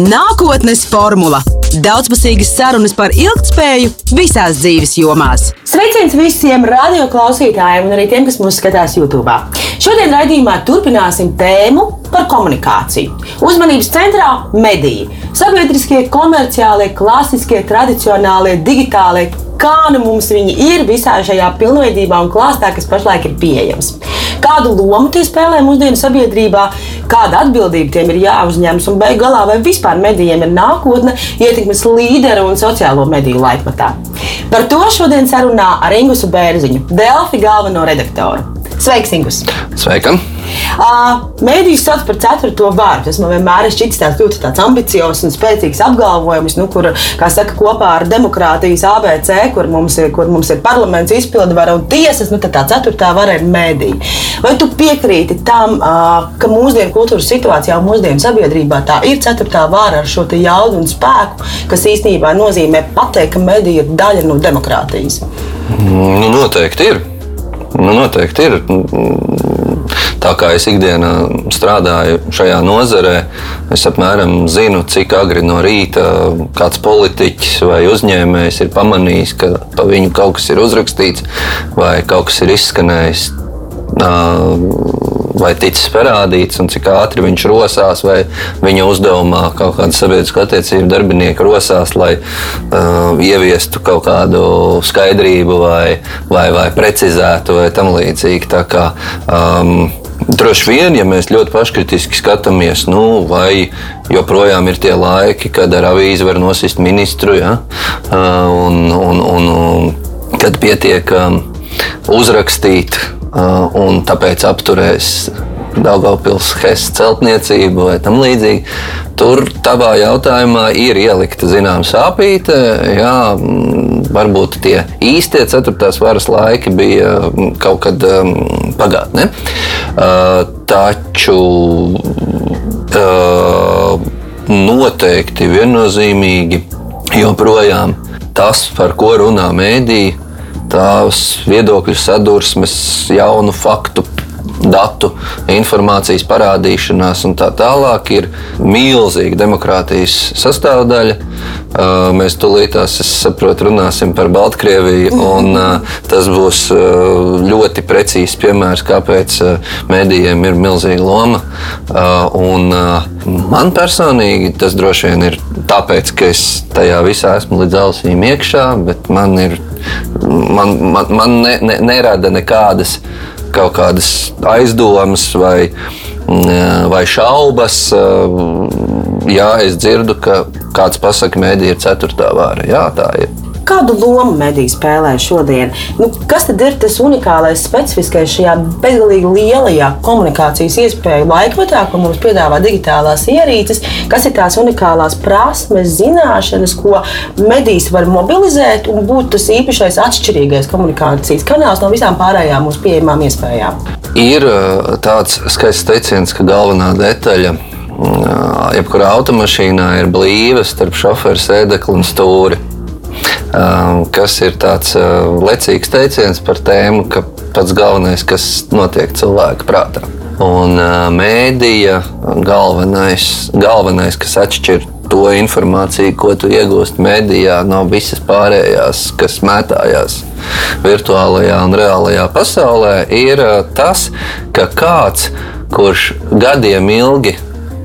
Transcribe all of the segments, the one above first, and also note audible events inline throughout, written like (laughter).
Nākotnes formula - daudzpusīgas sarunas par ilgspēju visās dzīves jomās. Sveiciens visiem radioklausītājiem un arī tiem, kas mūs skatās YouTube. Šodien raidījumā turpināsim tēmu par komunikāciju. Uzmanības centrā - mediji. Sabiedriskie, komerciālie, klasiskie, tradicionālie, digitālie kā nu mums viņi ir visā šajā pilnveidībā un klāstā, kas pašlaik ir pieejams. Kādu lomu tie spēlē mūsdienu sabiedrībā, kāda atbildība tiem ir jāuzņemas un beigās galā vai vispār medijiem ir nākotne, ietekmes līdera un sociālo mediju laikmatā. Par to šodien sarunā ar Ingusu Bērziņu, Delfi galveno redaktoru. Sveiks, Ingus! Sveika! Uh, Mēdījus sauc par ceturto vārdu. Tas man vienmēr ir šķitis tāds ļoti tāds ambiciozs un spēcīgs apgalvojums, nu, kur, kā saka, kopā ar demokrātijas ABC, kur mums ir, kur mums ir parlaments, izpildvara un tiesas, nu, tā ceturtā vara ir mēdīja. Vai tu piekrīti tam, uh, ka mūsdienu kultūras situācijā mūsdienu sabiedrībā tā ir ceturtā vara ar šo jaudu un spēku, kas īstenībā nozīmē pateikt, ka medija ir daļa no demokrātijas? Nu, noteikti ir. Nu, noteikti ir. Tā kā es ikdienā strādāju šajā nozarē, es apmēram zinu, cik agri no rīta kāds politiķis vai uzņēmējs ir pamanījis, ka pa viņu kaut kas ir uzrakstīts vai kaut kas ir izskanējis vai ticis parādīts, un cik ātri viņš rosās, vai viņa uzdevumā kaut kāda sabiedriska attiecība darbinieka rosās, lai uh, ieviestu kaut kādu skaidrību vai, vai, vai precizētu vai tam līdzīgi. Tā kā, um, Droši vien, ja mēs ļoti paškritiski skatāmies, nu, vai joprojām ir tie laiki, kad ar avīzi var nosist ministru, ja? un, un, un, un kad pietiek um, uzrakstīt Uh, un tāpēc apturēs Daugopils Hess celtniecību vai tam līdzīgi. Tur tavā jautājumā ir ielikta zināma sāpīte. Jā, mm, varbūt tie īstie ceturtās varas laiki bija mm, kaut kad um, pagātnē. Uh, taču uh, noteikti viennozīmīgi joprojām tas, par ko runā mēdīja, tās viedokļu sadursmes, jaunu faktu datu, informācijas parādīšanās un tā tālāk ir milzīga demokrātijas sastāvdaļa. Mēs tūlītās, es saprotu, runāsim par Baltkrieviju, un tas būs ļoti precīzs piemērs, kāpēc mēdījiem ir milzīga loma. Un man personīgi tas droši vien ir tāpēc, ka es tajā visā esmu līdz ausīm iekšā, bet man ir man, man, man ne, ne, nerada nekādas kaut kādas aizdomas vai, mm, vai šaubas. Jā, es dzirdu, ka kāds pasakā, mēdī ir ceturtā vāra. Jā, tā ir. Kādu lomu mediji spēlē šodien? Nu, kas tad ir tas unikālais, specifiskais šajā bezgalīgi lielajā komunikācijas iespēju laikmetā, ko mums piedāvā digitālās ierīces? Kas ir tās unikālās prasmes, zināšanas, ko medijs var mobilizēt un būt tas īpašais atšķirīgais komunikācijas kanāls no visām pārējām mūsu pieejamām iespējām? Ir tāds skaists teiciens, ka galvenā detaļa jebkurā automašīnā ir blīva starp šoferu sēdekli un stūri. Um, kas ir tāds uh, lecīgs teiciens par tēmu, ka pats galvenais, kas notiek cilvēka prātā. Un uh, mēdīja galvenais, galvenais, kas atšķir to informāciju, ko tu iegūsti mēdījā, no visas pārējās, kas mētājās virtuālajā un reālajā pasaulē, ir tas, ka kāds, kurš gadiem ilgi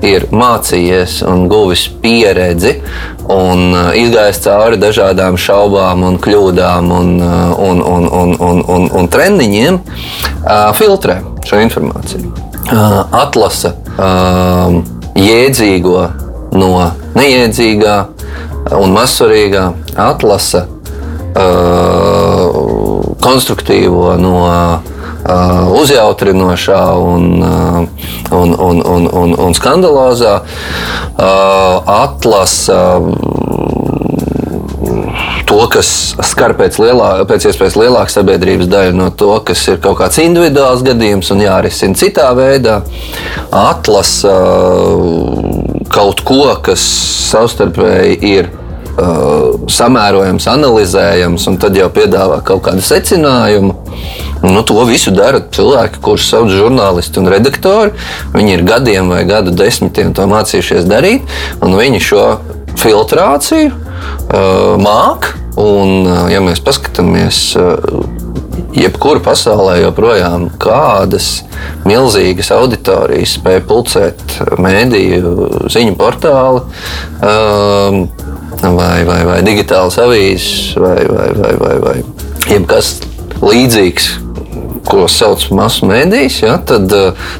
ir mācījies un guvis pieredzi un uh, izgājis cauri dažādām šaubām, un kļūdām un, uh, un, un, un, un, un, un trendiņiem, uh, filtrē šo informāciju. Atlasa jēdzīgo no neiedzīgā un mazsvarīgā, atlasa konstruktīvo no uzjautrinošā un, uh, un, un, un, un, un skandalozā uh, atlasa to, kas skar pēc, lielā, pēc iespējas lielāku sabiedrības daļu no to, kas ir kaut kāds individuāls gadījums un jārisina citā veidā, atlasa kaut ko, kas savstarpēji ir uh, samērojams, analizējams, un tad jau piedāvā kaut kādu secinājumu. Nu, to visu dara cilvēki, kurus sauc par žurnālisti un redaktori. Viņi ir gadiem vai gadu desmitiem to mācījušies darīt, un viņi šo filtrāciju uh, māca. Un, uh, ja mēs paskatāmies, uh, jebkur pasaulē joprojām kādas milzīgas auditorijas spēja pulcēt mēdīju ziņu portāli. Um, vai, vai, vai digitālas avīzes, vai, vai, vai, vai, vai jebkas līdzīgs, ko sauc par masu mēdījus, ja, tad,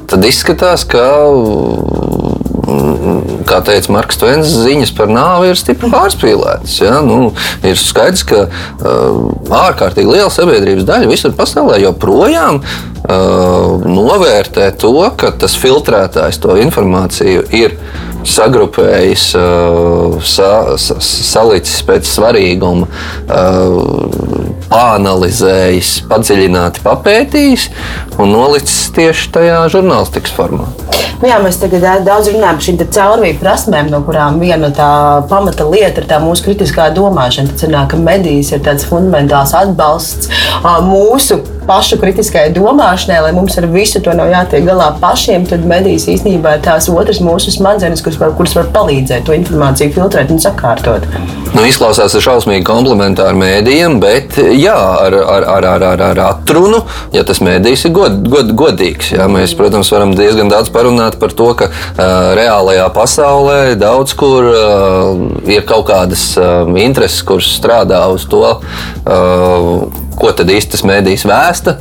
tad izskatās, ka kā teica Marks Tvens, ziņas par nāvi ir stipri pārspīlētas. Ja? Nu, ir skaidrs, ka ārkārtīgi liela sabiedrības daļa visur pasaulē joprojām novērtē to, ka tas filtrētājs to informāciju ir sagrupējis, sa, sa, salicis pēc svarīguma, pāanalizējis, padziļināti papētījis un nolicis tieši tajā žurnālistikas formā. Nu, jā, mēs tagad daudz runājam par šīm caurvīju prasmēm, no kurām viena tā pamata lieta ir tā mūsu kritiskā domāšana. Tad sanāk, ka medijas ir tāds fundamentāls atbalsts mūsu pašu kritiskai domāšanai, lai mums ar visu to nav jātiek galā pašiem, tad medijas īstenībā ir tās otras mūsu smadzenes, kuras var, kuras var palīdzēt to informāciju filtrēt un sakārtot. Nu, izklausās šausmīgi komplementāri mēdījiem, bet jā, ar, ar, ar, ar, ar, ar atrunu, ja tas mēdījis ir god, god, godīgs. Jā, mēs, protams, varam diezgan daudz parunāt par to, ka uh, reālajā pasaulē daudz kur uh, ir kaut kādas uh, intereses, kuras strādā uz to. Uh, ko tad īsti tas mēdījis vēsta,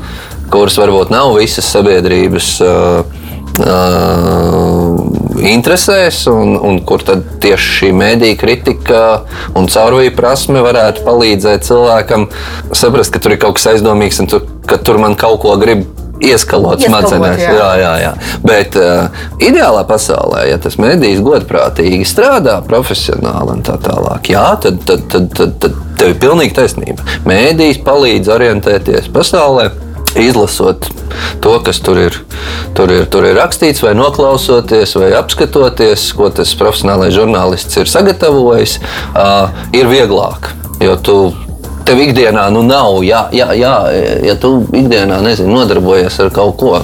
kuras varbūt nav visas sabiedrības. Uh, Uh, interesēs, un, un kur tad tieši šī mēdīņa kritika un caurvīja prasme varētu palīdzēt cilvēkam saprast, ka tur ir kaut kas aizdomīgs un tur, ka tur man kaut ko grib ieskalot smadzenēs. Jā. jā, jā, jā. Bet uh, ideālā pasaulē, ja tas mēdījis godprātīgi strādā, profesionāli un tā tālāk, jā, tad, tad, tad, tad, tad Tev ir pilnīgi taisnība. Mēdījis palīdz orientēties pasaulē. Izlasot to, kas tur ir, tur, ir, tur ir rakstīts, vai noklausoties, vai apskatoties, ko tas profesionālais žurnālists ir sagatavojis, uh, ir vieglāk. Jo tu tev ikdienā nu, nav, jā, jā, jā, ja tu ikdienā nezini, nodarbojies ar kaut ko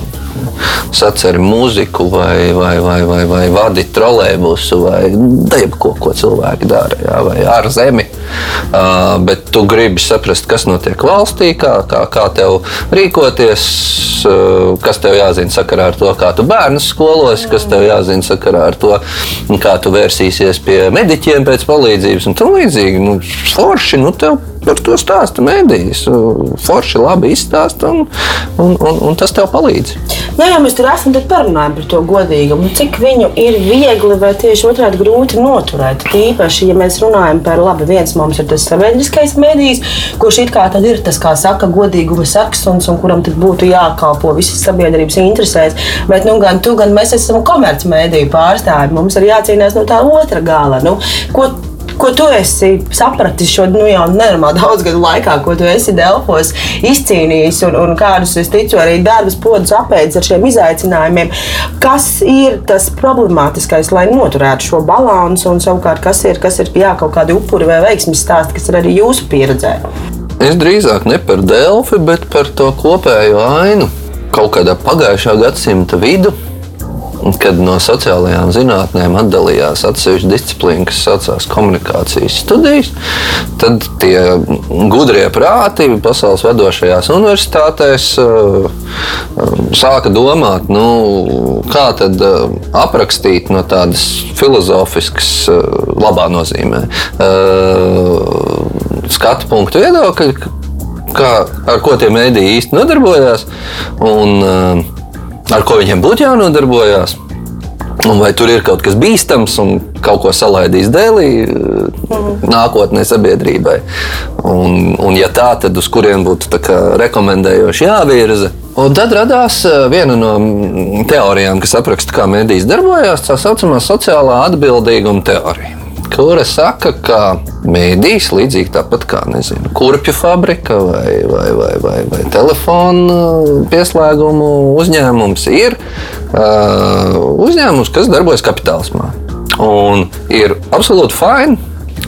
saceri mūziku, vai, vai, vai, vai, vai vadi trolēbusu, vai jebko, ko cilvēki dara, jā, vai ar zemi. Uh, bet tu gribi saprast, kas notiek valstī, kā, kā, kā tev rīkoties, uh, kas tev jāzina sakarā ar to, kā tu bērnus skolos, kas tev jāzina sakarā ar to, kā tu vērsīsies pie mediķiem pēc palīdzības un tam līdzīgi. Nu, forši, nu, tev par to stāsta mēdījis. Forši labi izstāsta, un, un, un, un tas tev palīdz. Jā, jā, mēs tur esam, tad parunājam par to godīgumu. Nu, cik viņu ir viegli vai tieši otrādi grūti noturēt. Tīpaši, ja mēs runājam par labi, viens mums ir tas sabiedriskais mēdījis, kurš it kā ir tas, kā saka, godīguma saksuns, un kuram būtu jākalpo visas sabiedrības interesēs. Bet nu, gan tu, gan mēs esam komercmediju pārstāvji. Mums ir jācīnās no tā otra gala. Nu, ko ko tu esi sapratis šo nu, jau nenormāli daudz gadu laikā, ko tu esi Delfos izcīnījis un, un kādus, es ticu, arī darbus podus apēdis ar šiem izaicinājumiem. Kas ir tas problemātiskais, lai noturētu šo balansu un savukārt kas ir, kas ir jā, kaut kādi upuri vai veiksmes stāsti, kas ir arī jūsu pieredzē? Es drīzāk ne par Delfi, bet par to kopējo ainu. Kaut kādā pagājušā gadsimta vidū kad no sociālajām zinātnēm atdalījās atsevišķa disciplīna, kas saucās komunikācijas studijas, tad tie gudrie prāti pasaules vadošajās universitātēs uh, um, sāka domāt, nu, kā tad uh, aprakstīt no tādas filozofiskas, uh, labā nozīmē, skatu punktu viedokļa, kā, ar ko tie mēdīji īsti nodarbojās. Un, ar ko viņiem būtu jānodarbojas. Un vai tur ir kaut kas bīstams un kaut ko salaidīs dēlī mm. nākotnē sabiedrībai? Un, un ja tā, tad uz kurien būtu rekomendējoši jāvirza? Un tad radās eh, viena no teorijām, kas apraksta, kā mēdīs darbojas, tā saucamā sociālā atbildīguma teorija kura saka, ka mēdīs, līdzīgi tāpat kā nezinu, kurpju fabrika vai, vai, vai, vai, vai telefona pieslēgumu uzņēmums, ir uh, uzņēmums, kas darbojas kapitālismā. Un ir absolūti fini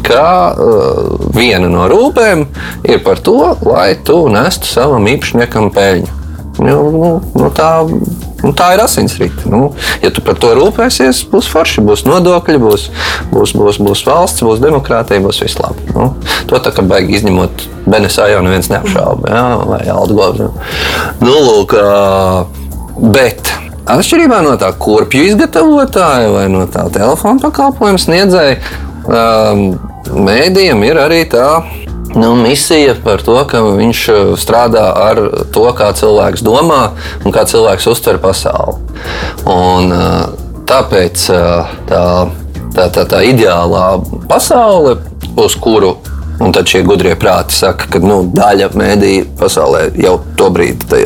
ka uh, viena no rūpēm ir par to, lai tu nestu savam īpašniekam peļņu. Nu, nu, nu, tā, nu, tā ir asinsrite. Nu, ja tu par to rūpēsies, būs forši, būs nodokļi, būs, būs, būs, būs valsts, būs demokrātija, būs viss labi. Nu, to tā kā baigi izņemot Benesā jau neviens neapšauba, ja, vai Aldo. Nu, lūk, bet atšķirībā no tā kurpju izgatavotāja vai no tā telefona pakalpojuma sniedzēja, mēdījiem ir arī tā nu, misija par to, ka viņš strādā ar to, kā cilvēks domā un kā cilvēks uztver pasauli. Un, tāpēc tā, tā, tā, tā ideālā pasaule, uz kuru Un tad šie gudrie prāti saka, ka nu, daļa mēdīju pasaulē jau to brīdi,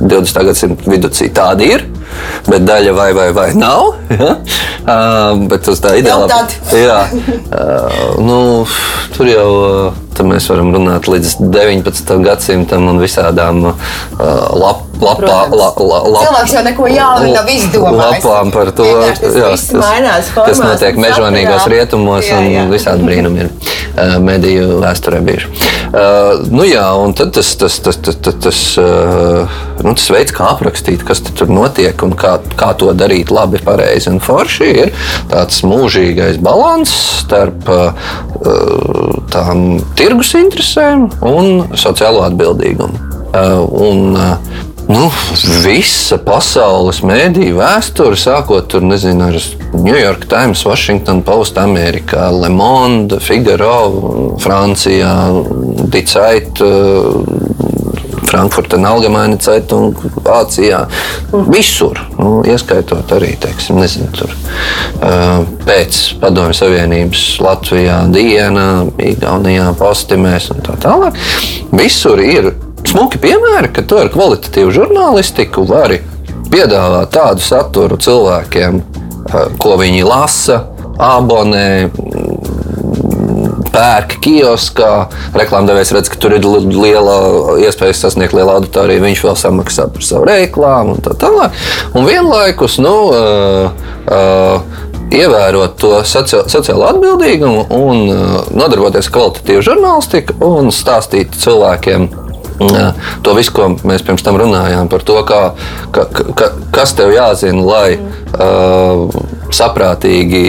20. gadsimta vidū, tāda ir bet daļa vai, vai, vai nav. (laughs) Ja? Uh, bet tas tā ideāli. (laughs) Jā, uh, nu, tur jau uh, mēs varam runāt līdz 19. gadsimtam un visādām uh, lap, lapā, la, la, la, Cilvēks jau neko jaunu nav izdomājis. Lapām par to, jā, kas, mainās, kas notiek mežonīgos rietumos jā, jā. un visādi brīnumi ir uh, mediju vēsturē bijuši. Uh, nu jā, un tad tas, tas, tas, tas, tas, tas, uh, nu, tas veids, kā aprakstīt, kas tur notiek un kā, kā to darīt labi, pareizi un forši, ir tāds mūžīgais līdzsvars starp uh, tām tirgus interesēm un sociālo atbildīgumu. Uh, un, uh, Nu, visa pasaules mēdīņu vēsture, sākot ar New York Times, Washington Post, Amerikā, Le Monde, Figaro, Francijā, Dicait, Frankfurta Allgemeine Zeitung, Vācijā. Visur, nu, ieskaitot arī teiksim, nezinu, tur, pēc Padomju Savienības Latvijā, Dienā, Igaunijā, Postimēs un tā tālāk. Visur ir smuki piemēri, ka tu ar kvalitatīvu žurnālistiku vari piedāvāt tādu saturu cilvēkiem, ko viņi lasa, abonē, pērk kioskā. Reklāmdevējs redz, ka tur ir liela iespēja sasniegt lielu auditoriju. Viņš vēl samaksā par savu reklāmu un tā tālāk. Un vienlaikus, nu, uh, uh, ievērot to sociālo atbildīgumu un nodarboties ar kvalitatīvu žurnālistiku un stāstīt cilvēkiem. To visu, ko mēs pirms tam runājām, par to, kā, ka, ka, kas tev jāzina, lai uh, saprātīgi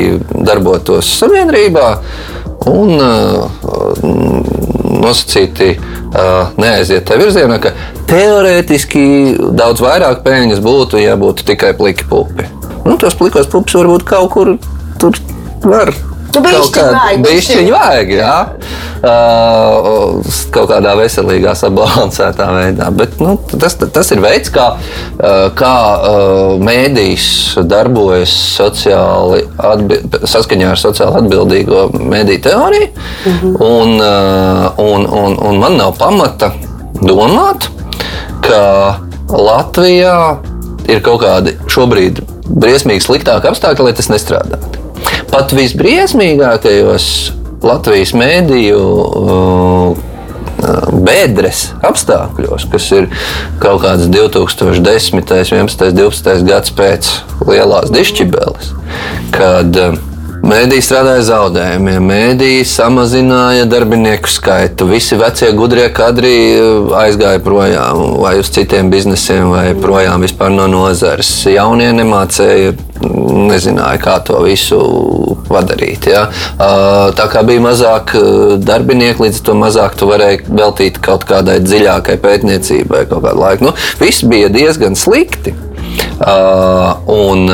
darbotos sabiedrībā. Uh, un uh, nosacīti uh, neaiziet tajā virzienā, ka teorētiski daudz vairāk peļņas būtu, ja būtu tikai pliki pupi. Nu, tos plikos pupus varbūt kaut kur tur var Nu, bišķiņu vajag, jā. Uh, kaut kādā veselīgā, sabalansētā veidā. Bet, nu, tas, tas ir veids, kā, kā uh, mēdījis darbojas sociāli, saskaņā ar sociāli atbildīgo mēdīju teoriju. Mm -hmm. un, uh, un, un, un man nav pamata domāt, ka Latvijā ir kaut kādi šobrīd briesmīgi sliktāki apstākļi, lai tas nestrādātu pat visbriesmīgākajos Latvijas mēdīju uh, bedres apstākļos, kas ir kaut kāds 2010, 11, 12 gads pēc lielās dišķibeles, kad uh, Mēdīja strādāja zaudējumiem, mēdīja samazināja darbinieku skaitu. Visi vecie gudrie kadri eh, aizgāja projām, vai uz citiem biznesiem, vai projām vispār no nozares. Jaunie nemācēja, nezināja, kā to visu padarīt. Ja? Tā kā bija mazāk darbinieku, līdz ar to mazāk tu varēji veltīt kaut kādai dziļākai pētniecībai, kaut kādu laiku. Nu, viss bija diezgan slikti. Un,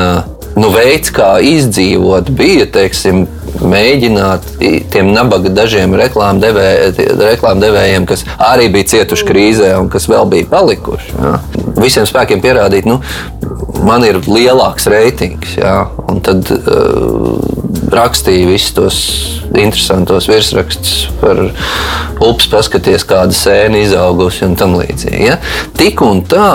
nu, veids, kā izdzīvot, bija teiksim, mēģināt tiem nabaga dažiem reklāmdevējiem, kas arī bija cietuši krīzē un kas vēl bija palikuši. Jā. Visiem spēkiem pierādīt, nu, man ir lielāks reitings. Jā, un tad uh, rakstīja visus tos interesantos virsrakstus par upes, paskaties, kāda sēna izaugusi un tam līdzīgi. Ja? Tik un tā,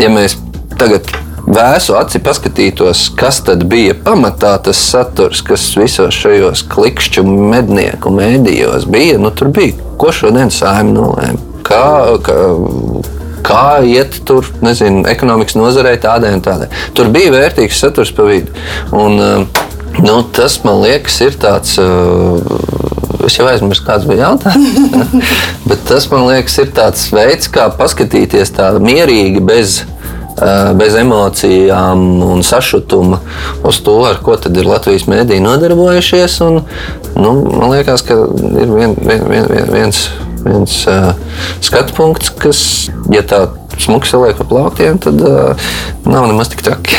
ja mēs tagad vēsu aci paskatītos, kas tad bija pamatā tas saturs, kas visos šajos klikšķu mednieku mēdījos bija, nu tur bija, ko šodien saimē nolēma. Kā, kā, kā iet tur, nezinu, ekonomikas nozarei tādai un tādai. Tur bija vērtīgs saturs pa vidu. Un, nu, tas man liekas, ir tāds. Uh, Es jau aizmirsu, kāds bija jautājums. (laughs) Bet tas man liekas, ir tāds veids, kā paskatīties tā mierīgi bez bez emocijām un sašutuma uz to, ar ko ir Latvijas mēdī nodarbojušies. Un, nu, man liekas, ka ir vien, vien, vien, viens, viens uh, skatu punkts, kas, ja tā smuki saliek pa plauktiem, tad uh, nav nemaz tik traki.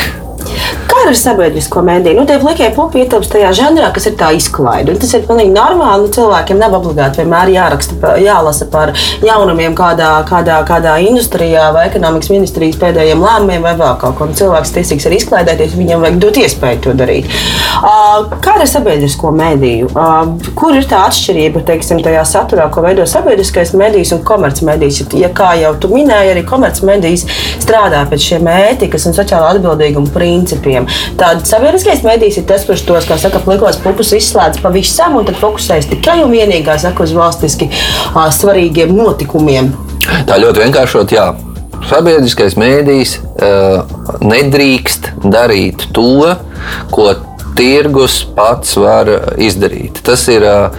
Ar sabiedrisko mediju? Nu, tie plikie pupi ietilpst tajā žanrā, kas ir tā izklaide. Un tas ir pilnīgi normāli. Nu, cilvēkiem nav obligāti vienmēr jāraksta, jālasa par jaunumiem kādā, kādā, kādā industrijā vai ekonomikas ministrijas pēdējiem lēmumiem vai vēl kaut ko. Cilvēks tiesīgs arī izklaidēties, viņam vajag dot iespēju to darīt. Kā ar sabiedrisko mediju? Kur ir tā atšķirība teiksim, tajā saturā, ko veido sabiedriskais medijs un komercmedijs? Ja kā jau tu minēji, arī komercmedijs strādā pēc šiem ētikas un sociālā atbildīguma principiem. Tad sabiedriskais medijs ir tas, kurš tos, kā saka, plikos pupus izslēdz pavisam un tad fokusējas tikai un vienīgi saka, uz valstiski uh, svarīgiem notikumiem. Tā ļoti vienkāršot, jā. Sabiedriskais mēdījis uh, nedrīkst darīt to, ko tirgus pats var izdarīt. Tas ir uh,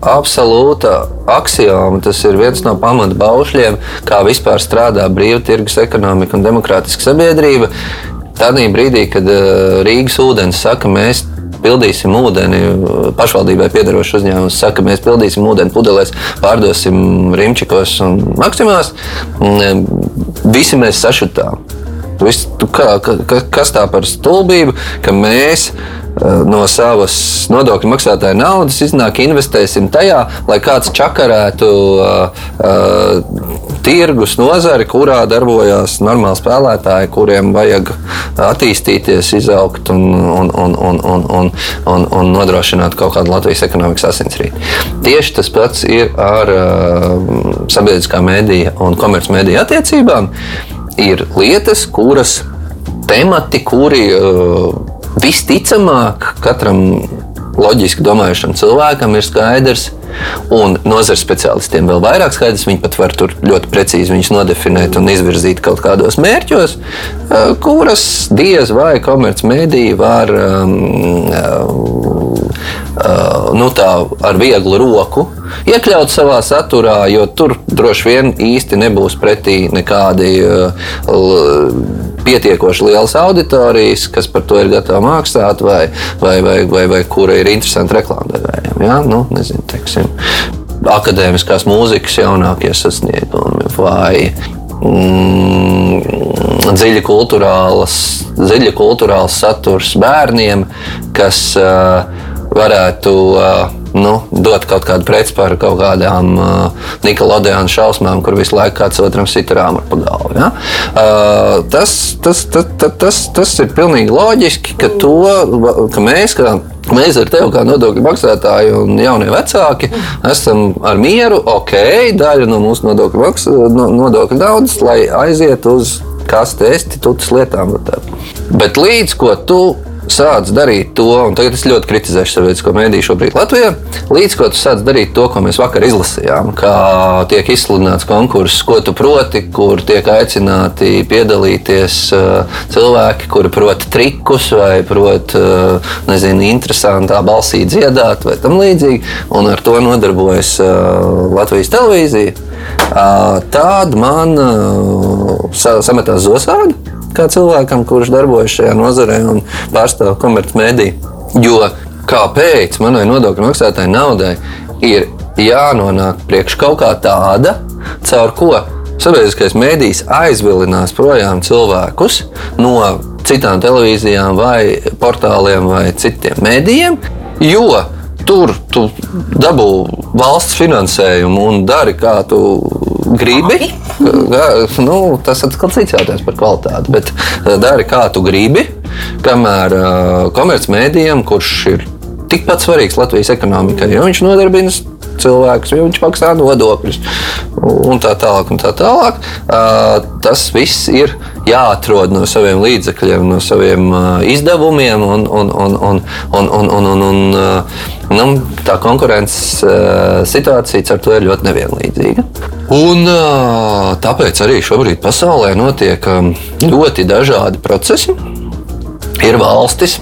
absolūta axioma, tas ir viens no pamatbaušļiem, kā vispār strādā brīva tirgus ekonomika un demokrātiska sabiedrība. Tādā brīdī, kad uh, Rīgas ūdens saka, mēs pildīsim ūdeni, pašvaldībai piedarošs uzņēmums saka, mēs pildīsim ūdeni pudelēs, pārdosim Rimčikos un Maksimās, visi mēs sašutām. Viss, kā, ka, kas tā par stulbību, ka mēs eh, no savas nodokļu maksātāja naudas iznāk investēsim tajā, lai kāds čakarētu uh, uh, tirgus nozari, kurā darbojas normāli spēlētāji, kuriem vajag attīstīties, izaugt un, un, un, un, un, un, un, un nodrošināt kaut kādu Latvijas ekonomikas asinsrīti. Tieši tas pats ir ar uh, sabiedriskā mēdīja un komercmediju attiecībām ir lietas, kuras temati, kuri uh, visticamāk katram loģiski domājušam cilvēkam ir skaidrs. Un nozares speciālistiem vēl vairāk skaidrs. Viņi pat var tur ļoti precīzi viņus nodefinēt un izvirzīt kaut kādos mērķos, uh, kuras diez vai komercmediji var um, nu tā, ar vieglu roku iekļaut savā saturā, jo tur droši vien īsti nebūs pretī nekādi uh, pietiekoši liels auditorijas, kas par to ir gatava maksāt, vai, vai, vai, vai, vai kura ir interesanti reklāmdevējiem. Ja? Nu, nezinu, teiksim, akadēmiskās mūzikas jaunākie sasniegumi vai mm, dziļi kultūrāls, dziļi kultūrāls saturs bērniem, kas uh, varētu uh, nu, dot kaut kādu pretspāru kaut kādām uh, Nikolodēnas šausmām, kur visu laiku kāds otram sit rāmu pa galvu. Ja? Uh, tas, tas, tas, tas, tas, tas ir pilnīgi loģiski, ka, to, ka mēs, kā Mēs ar tevi, kā nodokļu maksātāji un jaunie vecāki, esam ar mieru, ok, daļa no mūsu nodokļu, maks, no, nodokļu naudas, lai aiziet uz kaste, estitātes lietām. Bet līdz ko tu sāc darīt to, un tagad es ļoti kritizēšu sabiedrisko mēdīju šobrīd Latvijā, līdz ko tu sāc darīt to, ko mēs vakar izlasījām, kā tiek izsludināts konkurss, ko tu proti, kur tiek aicināti piedalīties uh, cilvēki, kuri prot trikus vai prot, uh, nezinu, interesantā balsī dziedāt vai tam līdzīgi, un ar to nodarbojas uh, Latvijas televīzija. Tad man sametās zosādi kā cilvēkam, kurš darbojas šajā nozarē un pārstāv komercmediju. Jo kāpēc manai nodokļu maksātāju naudai ir jānonāk priekš kaut kā tāda, caur ko sabiedriskais mēdījis aizvilinās projām cilvēkus no citām televīzijām, vai portāliem vai citiem mēdījiem, jo tur tu dabū valsts finansējumu un dari, kā tu gribi. Nu, tas ir cits jautājums par kvalitāti. Bet eh, dari, kā tu gribi, kamēr uh, komercmedijam, kurš ir tikpat svarīgs Latvijas ekonomikai, jo viņš nodarbojas cilvēkus, jo viņš maksā nodokļus un tā tālāk. Un tā tālāk. Tas viss ir jāatrod no saviem līdzekļiem, no saviem izdevumiem, un, un, un, un, un, un, un, un, un nu, tā konkurences situācija ar to ir ļoti nevienlīdzīga. Un, tāpēc arī šobrīd pasaulē notiek ļoti dažādi procesi. Ir valstis,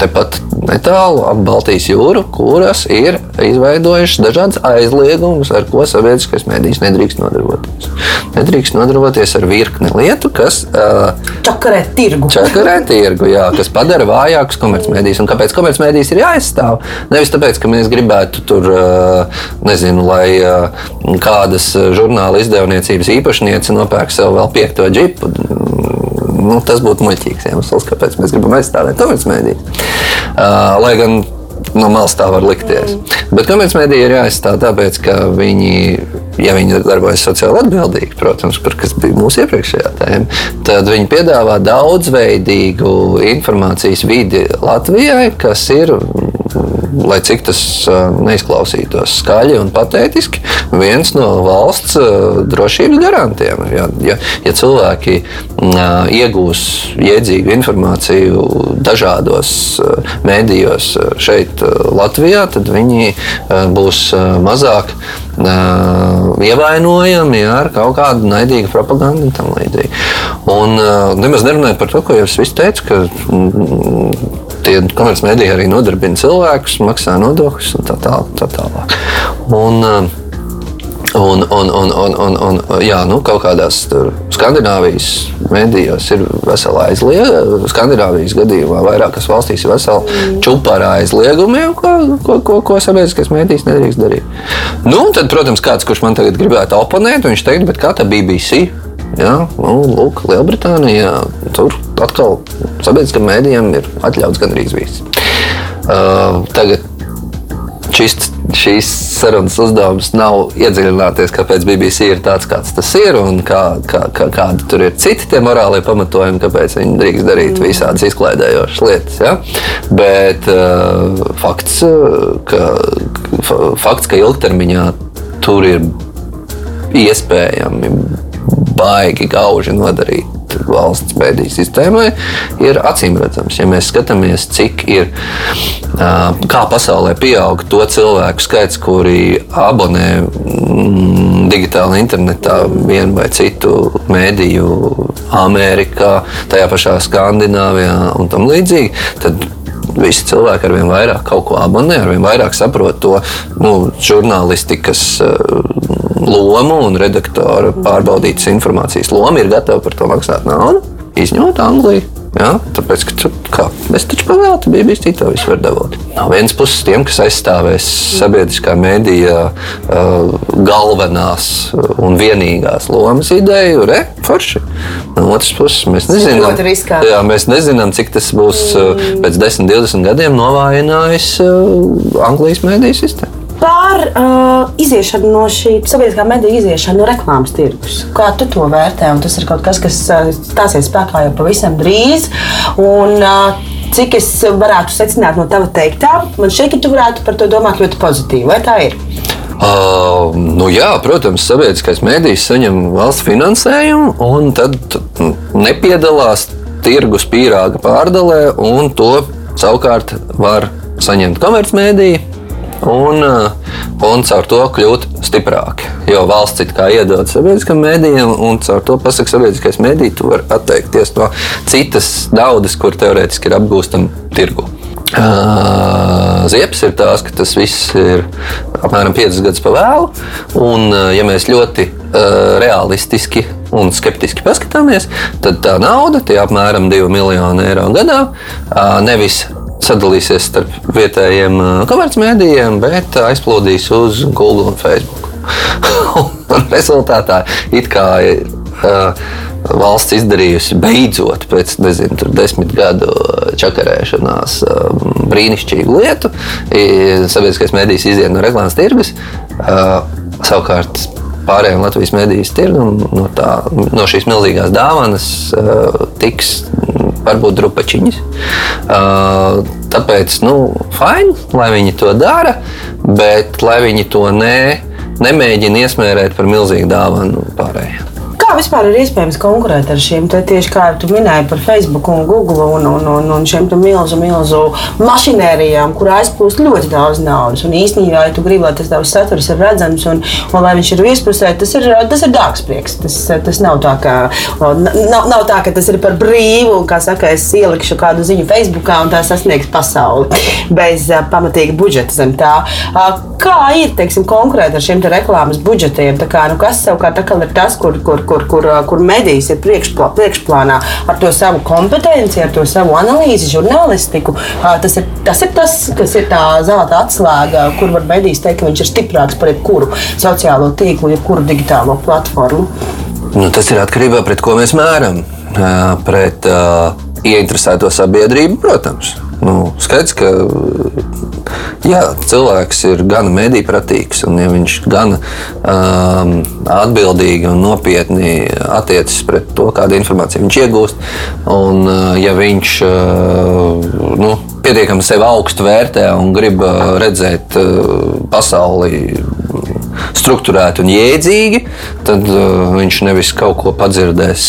tepat netālu ap Baltijas jūru, kuras ir izveidojušas dažādas aizliegumus, ar ko sabiedriskais mēdījis nedrīkst nodarboties. Nedrīkst nodarboties ar virkni lietu, kas uh, čakarē tirgu. Čakarē tirgu, jā, kas padara vājākus komercmedijas. Un kāpēc komercmedijas ir jāaizstāv? Nevis tāpēc, ka mēs gribētu tur, uh, nezinu, lai uh, kādas žurnāla izdevniecības īpašniece nopērk sev vēl piekto džipu nu, tas būtu muļķīgs iemesls, kāpēc mēs gribam aizstāvēt komercmediju. Uh, lai gan no malas tā var likties. Mm. Bet komercmedija ir jāizstāv tāpēc, ka viņi, ja viņi darbojas sociāli atbildīgi, protams, par kas bija mūsu iepriekšējā tēma, tad viņi piedāvā daudzveidīgu informācijas vidi Latvijai, kas ir lai cik tas neizklausītos skaļi un patētiski, viens no valsts drošības garantiem. Ja, ja, ja cilvēki iegūs jēdzīgu informāciju dažādos mēdījos šeit, Latvijā, tad viņi būs mazāk ievainojami ar kaut kādu naidīgu propagandu un tam līdzīgi. Un nemaz nerunājot par to, ko jau es teicu, ka tie komercmediji arī nodarbina cilvēkus, maksā nodokļus un tā tālāk. Tā tālāk. Un, uh, Un, un, un, un, un, un jā, nu, kaut kādās Skandinavijas medijos ir vesela aizlieguma. Skandinavijas gadījumā vairākas valstīs ir vesela čūpa ar aizliegumiem, ko, ko, ko, ko sabiedriskais mēdījis nedrīkst darīt. Nu, tad, protams, kāds, kurš man tagad gribētu oponēt, viņš teikt, kā tā BBC Jā, nu, lūk, Lielbritānijā tur atkal sabiedriskam mēdījam ir atļauts gandrīz viss. Uh, tagad šis, šīs sarunas uzdevums nav iedziļināties, kāpēc BBC ir tāds, kāds tas ir, un kā, kā, kā, kādi tur ir citi tie morālie pamatojumi, kāpēc viņi drīkst darīt mm. visādas izklaidējošas lietas. Ja? Bet uh, fakts, ka, fakts, ka ilgtermiņā tur ir iespējami baigi gauži nodarīt valsts mēdīņu sistēmai, ir acīm redzams. Ja mēs skatāmies, cik ir, kā pasaulē pieaug to cilvēku skaits, kuri abonē mm, digitāli internetā vienu vai citu mēdīju, Amerikā, tajā pašā Skandināvijā un tam līdzīgi, tad visi cilvēki ar vien vairāk kaut ko abonē, ar vien vairāk saprot to nu, žurnālistikas lomu un redaktora pārbaudītas informācijas lomu, ir gatavi par to maksāt naudu, izņemot Angliju. Ja, tāpēc, ka kā, mēs taču pavēlti bija bijis to visu var dabūt. No vienas puses tiem, kas aizstāvēs sabiedriskā mēdījā uh, galvenās un vienīgās lomas ideju, re, forši. No otras puses mēs nezinām, jā, mēs nezinām cik tas būs uh, pēc 10, 20 gadiem novājinājis uh, Anglijas mēdīju sistēmu par uh, iziešanu no šī sabiedriskā mediju iziešanu no reklāmas tirgus. Kā tu to vērtē? Un tas ir kaut kas, kas uh, stāsies spēkā jau pavisam drīz. Un, uh, cik es varētu secināt no tava teiktā, man šķiet, ka tu varētu par to domāt ļoti pozitīvi. Vai tā ir? Uh, nu jā, protams, sabiedriskais mēdījis saņem valsts finansējumu, un tad nepiedalās tirgus pīrāga pārdalē, un to savukārt var saņemt komercmediji un, eh, un caur to kļūt stiprāki. Jo valsts it kā iedod sabiedriskam mēdījam, un caur to pasakot, sabiedriskais mēdījis, tu vari atteikties no citas naudas, kur teorētiski ir apgūstama tirgu. Uh, Ziepes ir tās, ka tas viss ir apmēram 5 gadus pa vēlu. Un, uh, ja mēs ļoti uh, realistiski un skeptiski paskatāmies, tad tā nauda, tie apmēram 2 miljoni eiro gadā, nevis sadalīsies starp vietējiem komercmedijiem, bet aizplūdīs uz Google un Facebook. (laughs) un rezultātā it kā ir. Uh, valsts izdarījusi beidzot pēc nezinu, desmit gadu čakarēšanās brīnišķīgu lietu. Sabiedriskais mēdījis iziet no reklāmas tirgus. Savukārt pārējiem Latvijas medijas tirgum no, tā, no šīs milzīgās dāvanas tiks varbūt drupačiņas. Uh, tāpēc, nu, fini, lai viņi to dara, bet lai viņi to ne, nemēģina iesmērēt par milzīgu dāvanu pārējiem. Kā vispār ir iespējams konkurēt ar šiem te tieši kā tu minēji par Facebook un Google un, un, un, un šiem milzu, milzu mašinērijām, kur aizplūst ļoti daudz naudas. Un īstenībā, ja tu gribi, lai tas tavs saturs ir redzams un, un lai viņš ir vispusē, tas ir, tas ir dārgs prieks. Tas, tas nav, tā, ka, nav, nav tā, ka tas ir par brīvu, kā saka, es ielikšu kādu ziņu Facebookā un tā sasniegs pasauli (laughs) bez uh, pamatīga budžeta zem tā. Uh, kā ir, teiksim, konkurēt ar šiem reklāmas budžetiem? Kā, nu, kas savukārt ir tas, kur, kur, kur, kur, kur medijas ir priekšplā, priekšplānā ar to savu kompetenci, ar to savu analīzi, žurnālistiku. Tas ir tas, ir tas kas ir tā zelta atslēga, kur var medijas teikt, ka viņš ir stiprāks par jebkuru sociālo tīklu, jebkuru digitālo platformu. Nu, tas ir atkarībā no tā, ko mēs mēram. Pret uh, ieinteresēto sabiedrību, protams. Nu, skaidrs, ka jā, cilvēks ir gan medīpratīgs, un ja viņš gan um, atbildīgi un nopietni attiecas pret to, kādu informāciju viņš iegūst, un uh, ja viņš uh, nu, pietiekami sevi augstu vērtē un grib uh, redzēt uh, pasauli strukturēti un jēdzīgi, tad uh, viņš nevis kaut ko padzirdēs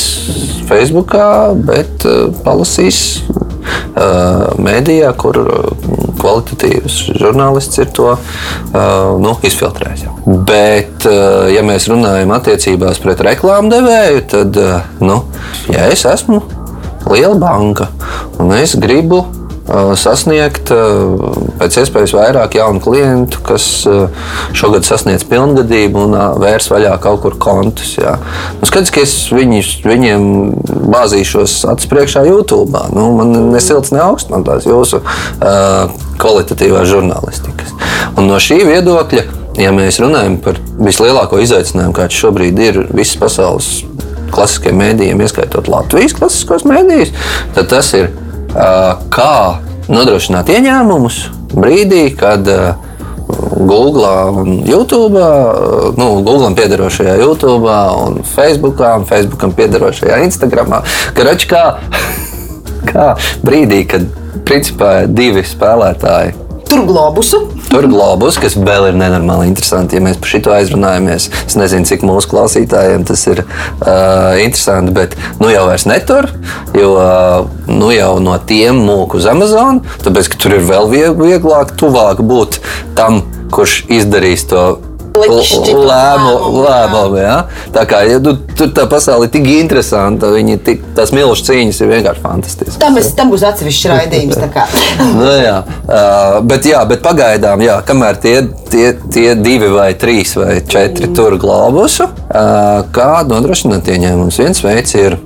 Facebook, bet uh, palasīs uh, mēdījā, kur uh, kvalitatīvs žurnālists ir to uh, nu, izfiltrējis. Bet, uh, ja mēs runājam attiecībās pret reklāmu devēju, tad, nu, ja es esmu liela banka un es gribu sasniegt pēc iespējas vairāk jaunu klientu, kas šogad sasniedz pilngadību un vērs vaļā kaut kur kontus. Nu, Skaidrs, ka es viņus, viņiem bāzīšos acis priekšā YouTube. Nu, man nesilts ne augsts, man tās jūsu uh, kvalitatīvās žurnālistikas. Un no šī viedokļa, ja mēs runājam par vislielāko izaicinājumu, kāds šobrīd ir visas pasaules klasiskiem mēdījiem, ieskaitot Latvijas klasiskos mēdījus, tad tas ir kā nodrošināt ieņēmumus brīdī, kad Google un YouTube, nu, Google piederošajā YouTube, un Facebook, un Facebookam piederošajā Instagram. Karač, kā, (laughs) kā brīdī, kad principā divi spēlētāji Tur globusu. Tur globus, kas vēl ir nenormāli interesanti. Ja mēs par šo aizrunājamies, es nezinu, cik mūsu klausītājiem tas ir uh, interesanti, bet nu jau vairs netur, jo uh, nu jau no tiem mūku uz Amazon, tāpēc ka tur ir vēl vieglāk, tuvāk būt tam, kurš izdarīs to lēmumu. Lēmumu, ja? Tā kā ja, tu, tur tā pasaule ir tik interesanta, viņi tik, tās milzīgas cīņas ir vienkārši fantastiskas. Tam, es, tam būs atsevišķs raidījums. (laughs) nu, jā. Uh, bet, jā, bet pagaidām, jā, kamēr tie, tie, tie divi vai trīs vai četri mm. tur globusu, uh, kā nodrošināt ieņēmumus. Viens veids ir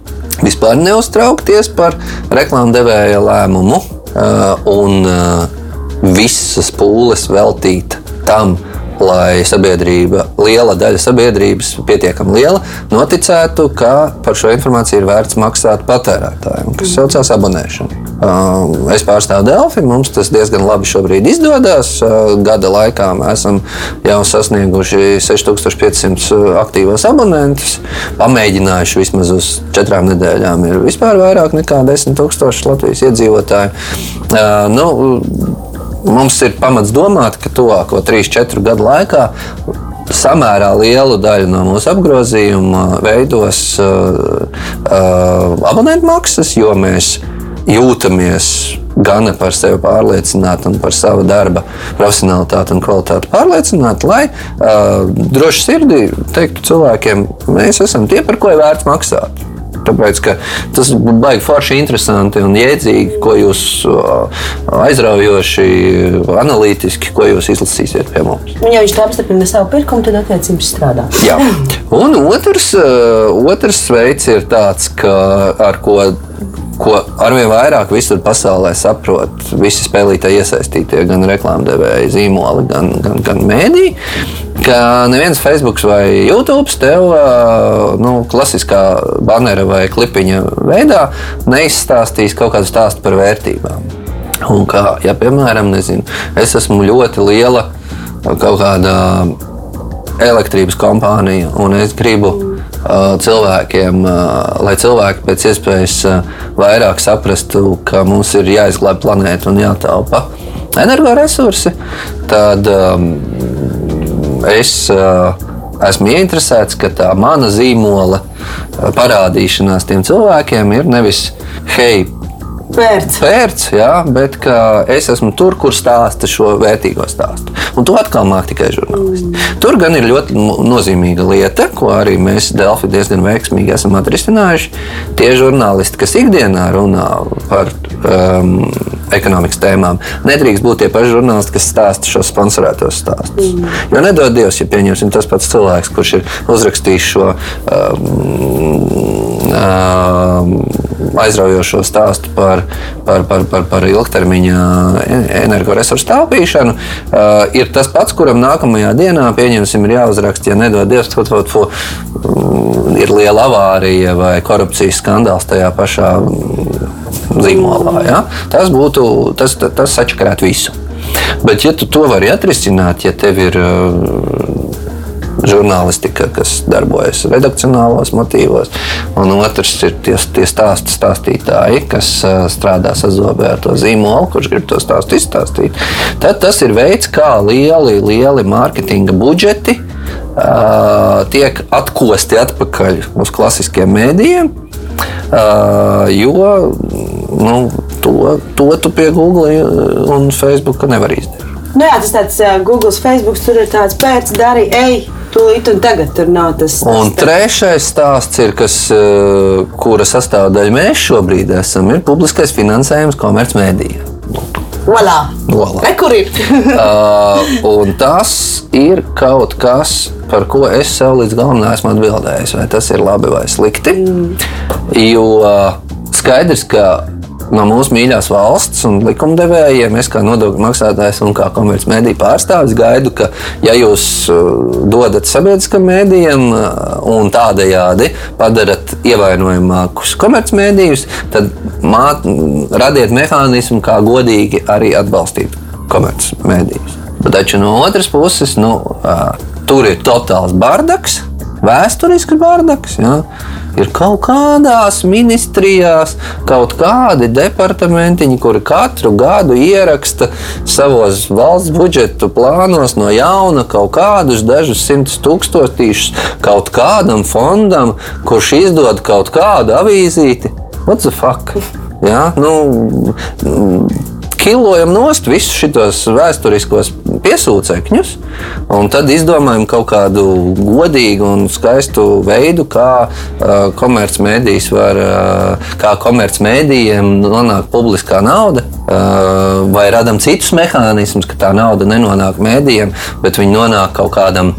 vispār neuztraukties par reklāmdevēja lēmumu uh, un uh, visas pūles veltīt tam, lai sabiedrība, liela daļa sabiedrības, pietiekami liela, noticētu, ka par šo informāciju ir vērts maksāt patērētājiem, kas saucās abonēšana. Uh, es pārstāvu Delfi, mums tas diezgan labi šobrīd izdodas. Uh, gada laikā mēs esam jau sasnieguši 6500 aktīvos abonentus. Pamēģinājuši vismaz uz četrām nedēļām ir vispār vairāk nekā 10 000 Latvijas iedzīvotāju. Uh, nu, mums ir pamats domāt, ka tuvāko 3-4 gadu laikā samērā lielu daļu no mūsu apgrozījuma veidos uh, uh, abonentu maksas, jo mēs jūtamies gan par sevi pārliecināti un par savu darba profesionālitāti un kvalitāti pārliecināti, lai uh, droši sirdī teiktu cilvēkiem, mēs esam tie, par ko ir vērts maksāt. Tāpēc tas būtu baigi forši, interesanti un jēdzīgi, ko jūs aizraujoši, analītiski, ko jūs izlasīsiet pie mums. Un, ja viņš tā apstiprina savu pirkumu, tad attiecības strādā. Jā. Un otrs, otrs veids ir tāds, ka, ar ko ko arvien vairāk visur pasaulē saprot visi spēlētāji iesaistītie, gan reklāmdevēji, zīmoli, gan, gan, gan mēdī. Ka neviens Facebook vai YouTube tev nu, klasiskā banera vai klipiņa veidā neizstāstīs kaut kādu stāstu par vērtībām. Un kā, ja, piemēram, nezinu, es esmu ļoti liela kaut kāda elektrības kompānija un es gribu cilvēkiem, lai cilvēki pēc iespējas vairāk saprastu, ka mums ir jāizglābj planēta un jātaupa energoresursi, tad um, es uh, esmu ieinteresēts, ka tā mana zīmola parādīšanās tiem cilvēkiem ir nevis hei, Pērts. Pērts, jā, bet es esmu tur, kur stāsta šo vērtīgo stāstu. Un to atkal māca tikai žurnālisti. Mm. Tur gan ir ļoti nozīmīga lieta, ko arī mēs Delfi diezgan veiksmīgi esam atrisinājuši. Tie žurnālisti, kas ikdienā runā par um, ekonomikas tēmām, nedrīkst būt tie paši žurnālisti, kas stāsta šos sponsorētos stāstus. Mm. Jo nedod Dievs, ja pieņemsim tas pats cilvēks, kurš ir uzrakstījis šo. Um, aizraujošo stāstu par, par, par, par, par ilgtermiņa energoresursu taupīšanu, ir tas pats, kuram nākamajā dienā, pieņemsim, ir jāuzraksta, ja nedod Dievs, kaut ko tādu, ir liela avārija vai korupcijas skandāls tajā pašā zīmolā. Ja? Tas būtu, tas, tas, sačakarētu visu. Bet, ja tu to vari atrisināt, ja tev ir žurnālistika, kas darbojas redakcionālos motīvos, un otrs ir tie, tie stāstu stāstītāji, kas strādā sazobē ar to zīmolu, kurš grib to stāstu izstāstīt. Tad tas ir veids, kā lieli, lieli mārketinga budžeti uh, tiek atkosti atpakaļ uz klasiskiem mēdījiem. Uh, jo nu, to, to tu pie Google un Facebook nevar izdarīt. Nu jā, tas tāds uh, Google, Facebook, tur ir tāds pēc, dari, ej, tūlīt un tagad tur nav tas. tas un trešais stāsts ir, kas, uh, kura sastāvdaļa mēs šobrīd esam, ir publiskais finansējums komercmedijiem. Voilà. Voilà. Ne, kur ir? (laughs) uh, un tas ir kaut kas, par ko es sev līdz galam neesmu atbildējis, vai tas ir labi vai slikti. Mm. Jo skaidrs, ka no mūsu mīļās valsts un likumdevējiem, es kā nodokļu maksātājs un kā komercmediju pārstāvis gaidu, ka, ja jūs uh, dodat sabiedriskam mēdījam uh, un tādējādi padarat ievainojamākus komercmedijus, tad māt, radiet mehānismu, kā godīgi arī atbalstīt komercmedijus. Taču no otras puses, nu, uh, tur ir totāls bardaks, vēsturisks bardaks. Ja? Ir kaut kādās ministrijās kaut kādi departamentiņi, kuri katru gadu ieraksta savos valsts budžetu plānos no jauna kaut kādus dažus simtus tūkstošus kaut kādam fondam, kurš izdod kaut kādu avīzīti. What the fuck? Ja? Nu, kilojam nost visus šos vēsturiskos piesūcekņus, un tad izdomājam kaut kādu godīgu un skaistu veidu, kā uh, komercmedijas var, uh, kā komercmedijiem nonāk publiskā nauda, uh, vai radam citus mehānismus, ka tā nauda nenonāk mēdījiem, bet viņi nonāk kaut kādam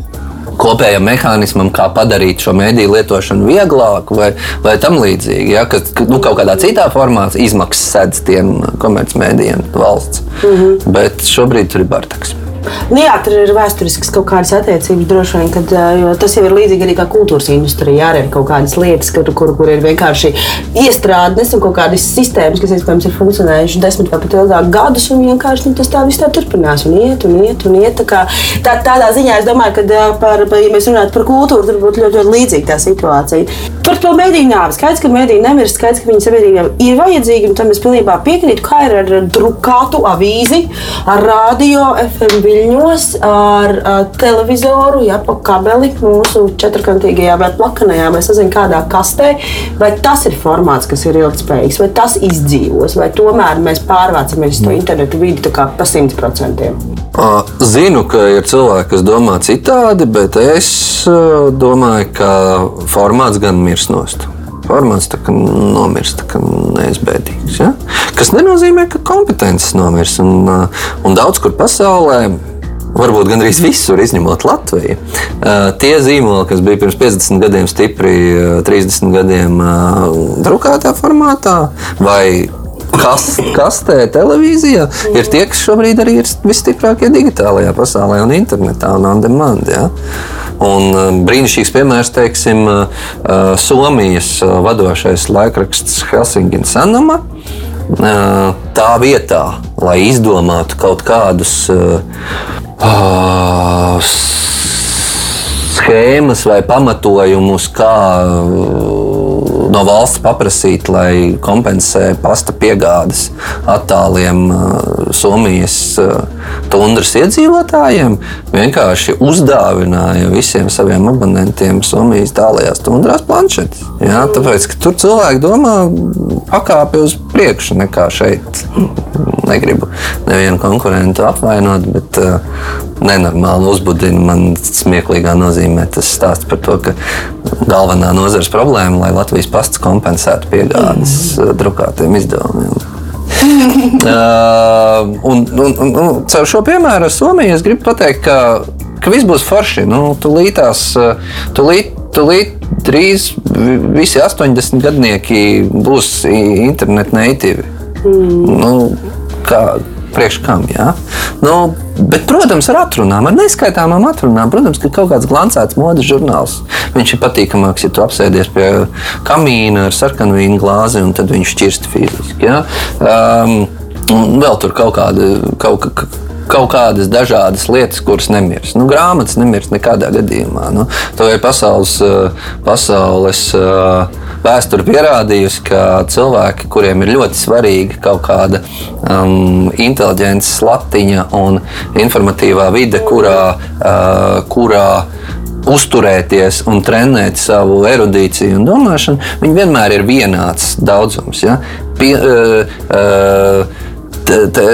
kopējam mehānismam, kā padarīt šo mediju lietošanu vieglāku vai, vai tam līdzīgi. Ja, ka nu, kaut kādā citā formā izmaksas sedz tiem komercmedijiem valsts. Mm -hmm. Bet šobrīd tur ir Bartaks. Nu, jā, tur ir vēsturisks kaut kādas attiecības droši vien, kad, tas jau ir līdzīgi arī kā kultūras industrijā. Arī ir kaut kādas lietas, kur, kur, kur ir vienkārši iestrādes un kaut kādas sistēmas, kas iespējams ir funkcionējušas desmit vai pat ilgāk gadus. Un vienkārši nu, tas tā viss tā turpinās un iet un iet un iet. Tā kā, tā, tādā ziņā es domāju, ka, par, ja mēs runājam par kultūru, tad būtu ļoti, ļoti līdzīga tā situācija. Par to mediju nāvi. Skaidrs, ka mediji nemirst, skaidrs, ka viņi sabiedrībām ir vajadzīgi, un tam es pilnībā piekrītu, kā ir ar drukātu avīzi, ar radio, FM viļņos, ar, ar televizoru, ja pa kabeli mūsu četrkantīgajā vai plakanajā, vai sazin kādā kastē, vai tas ir formāts, kas ir ilgspējīgs, vai tas izdzīvos, vai tomēr mēs pārvācamies to internetu vidi pa simt procentiem. Zinu, ka ir cilvēki, kas domā citādi, bet es domāju, ka formāts gan mirs nost. Formāts tā kā nomirst, tā kā neizbēdīgs. Ja? Kas nenozīmē, ka kompetences nomirst. Un, un daudz kur pasaulē varbūt gandrīz visur, izņemot Latviju. Tie zīmoli, kas bija pirms 50 gadiem stipri, 30 gadiem drukātā formātā, vai kas, kastē, televīzijā, ir tie, kas šobrīd arī ir visstiprākie digitālajā pasaulē un internetā un on demand. Ja? Un um, brīnišķīgs piemērs, teiksim, uh, uh, Somijas uh, vadošais laikraksts Helsinki Sanama. Tā vietā, lai izdomātu kaut kādus schēmas vai pamatojumus, kā no valsts paprasīt, lai kompensē pasta piegādes attāliem Somijas tundras iedzīvotājiem, vienkārši uzdāvināja visiem saviem abonentiem Somijas tālajās tundrās planšetes. Jā, tāpēc, ka tur cilvēki domā pakāpi uz priekšu nekā šeit. Negribu nevienu konkurentu apvainot, bet uh, nenormāli uzbudina man smieklīgā nozīmē tas stāsts par to, ka galvenā nozares problēma, lai Latvijas pasts kompensētu piegādes mm. drukātiem izdevumiem. uh, (laughs) un, un, un, un caur šo piemēru ar Somiju es gribu pateikt, ka, ka viss būs forši. Nu, tūlītās, tūlīt, tūlīt drīz visi 80 gadnieki būs internet nativi. Mm. Nu, kā, priekš kam. Ja? Nu, bet, protams, ar atrunām, ar neskaitāmām atrunām. Protams, ka kaut kāds glancēts modes žurnāls. Viņš ir patīkamāks, ja tu apsēdies pie kamīna ar sarkanu vīnu glāzi un tad viņš šķirst fiziski. Ja? Um, un vēl tur kaut kāda. Kaut, kaut kādas dažādas lietas, kuras nemirs. Nu, grāmatas nemirs nekādā gadījumā. Nu, to ir pasaules, pasaules vēsture pierādījusi, ka cilvēki, kuriem ir ļoti svarīga kaut kāda um, inteliģences latiņa un informatīvā vide, kurā, uh, kurā uzturēties un trenēt savu erudīciju un domāšanu, viņi vienmēr ir vienāds daudzums. Ja? Pie, uh, uh, t, t,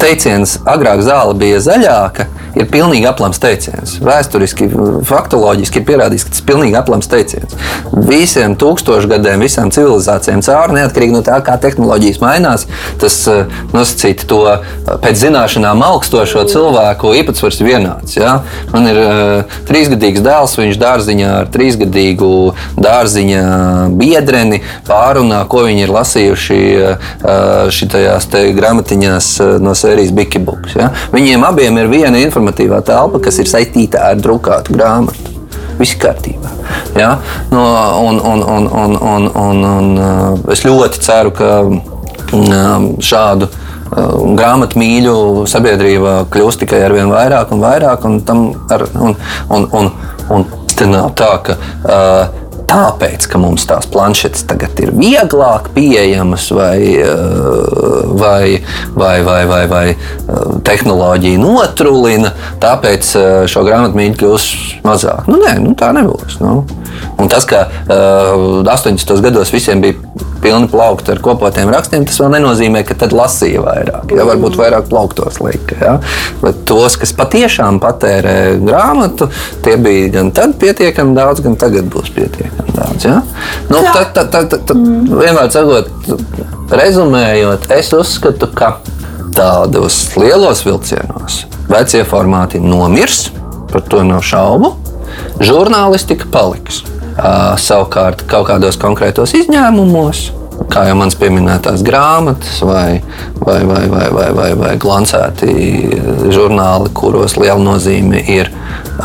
teiciens, agrāk zāle bija zaļāka, ir pilnīgi aplams teiciens. Vēsturiski, faktoloģiski ir pierādīts, ka tas ir pilnīgi aplams teiciens. Visiem tūkstošgadiem, visām civilizācijām cauri, neatkarīgi no tā, kā tehnoloģijas mainās, tas eh, nosacīti to eh, pēc zināšanām augstošo cilvēku īpatsvars ir vienāds. Ja? Man ir uh, trīsgadīgs dēls, viņš dārziņā ar trīsgadīgu dārziņa biedreni pārunā, ko viņi ir lasījuši uh, šitajās grāmatiņās no sērijas Bikibooks. Ja? Viņiem abiem ir viena informatīvā telpa, kas ir saistīta ar drukātu grāmatu. Viss kārtībā. Ja? No, un, un, un, un, un, un, un uh, es ļoti ceru, ka um, šādu uh, grāmatu mīļu sabiedrība kļūs tikai ar vien vairāk un vairāk. Un, ar, un, un, un, un te nav tā, ka uh, tāpēc, ka mums tās planšetes tagad ir vieglāk pieejamas, vai, eh, vai, vai, vai, vai, vai eh, tehnoloģija notrulina, tāpēc eh, šo grāmatu mīļu kļūs mazāk. Nu, nē, nu, tā nebūs. Nu. Un tas, ka uh, 80. gados visiem bija pilni plaukti ar kopotiem rakstiem, tas vēl nenozīmē, ka tad lasīja vairāk. Ja, varbūt vairāk plauktos lika. Ja? Bet tos, kas patiešām patērē grāmatu, tie bija gan tad pietiekami daudz, gan tagad būs pietiekami daudz. Ja? Nu, tad, tad, tad, tad, tad vienmēr sakot, rezumējot, es uzskatu, ka tādos lielos vilcienos vecie formāti nomirs, par to nav šaubu žurnālistika paliks. Uh, savukārt, kaut kādos konkrētos izņēmumos, kā jau manas pieminētās grāmatas, vai, vai, vai, vai, vai, vai, vai glancēti žurnāli, kuros liela nozīme ir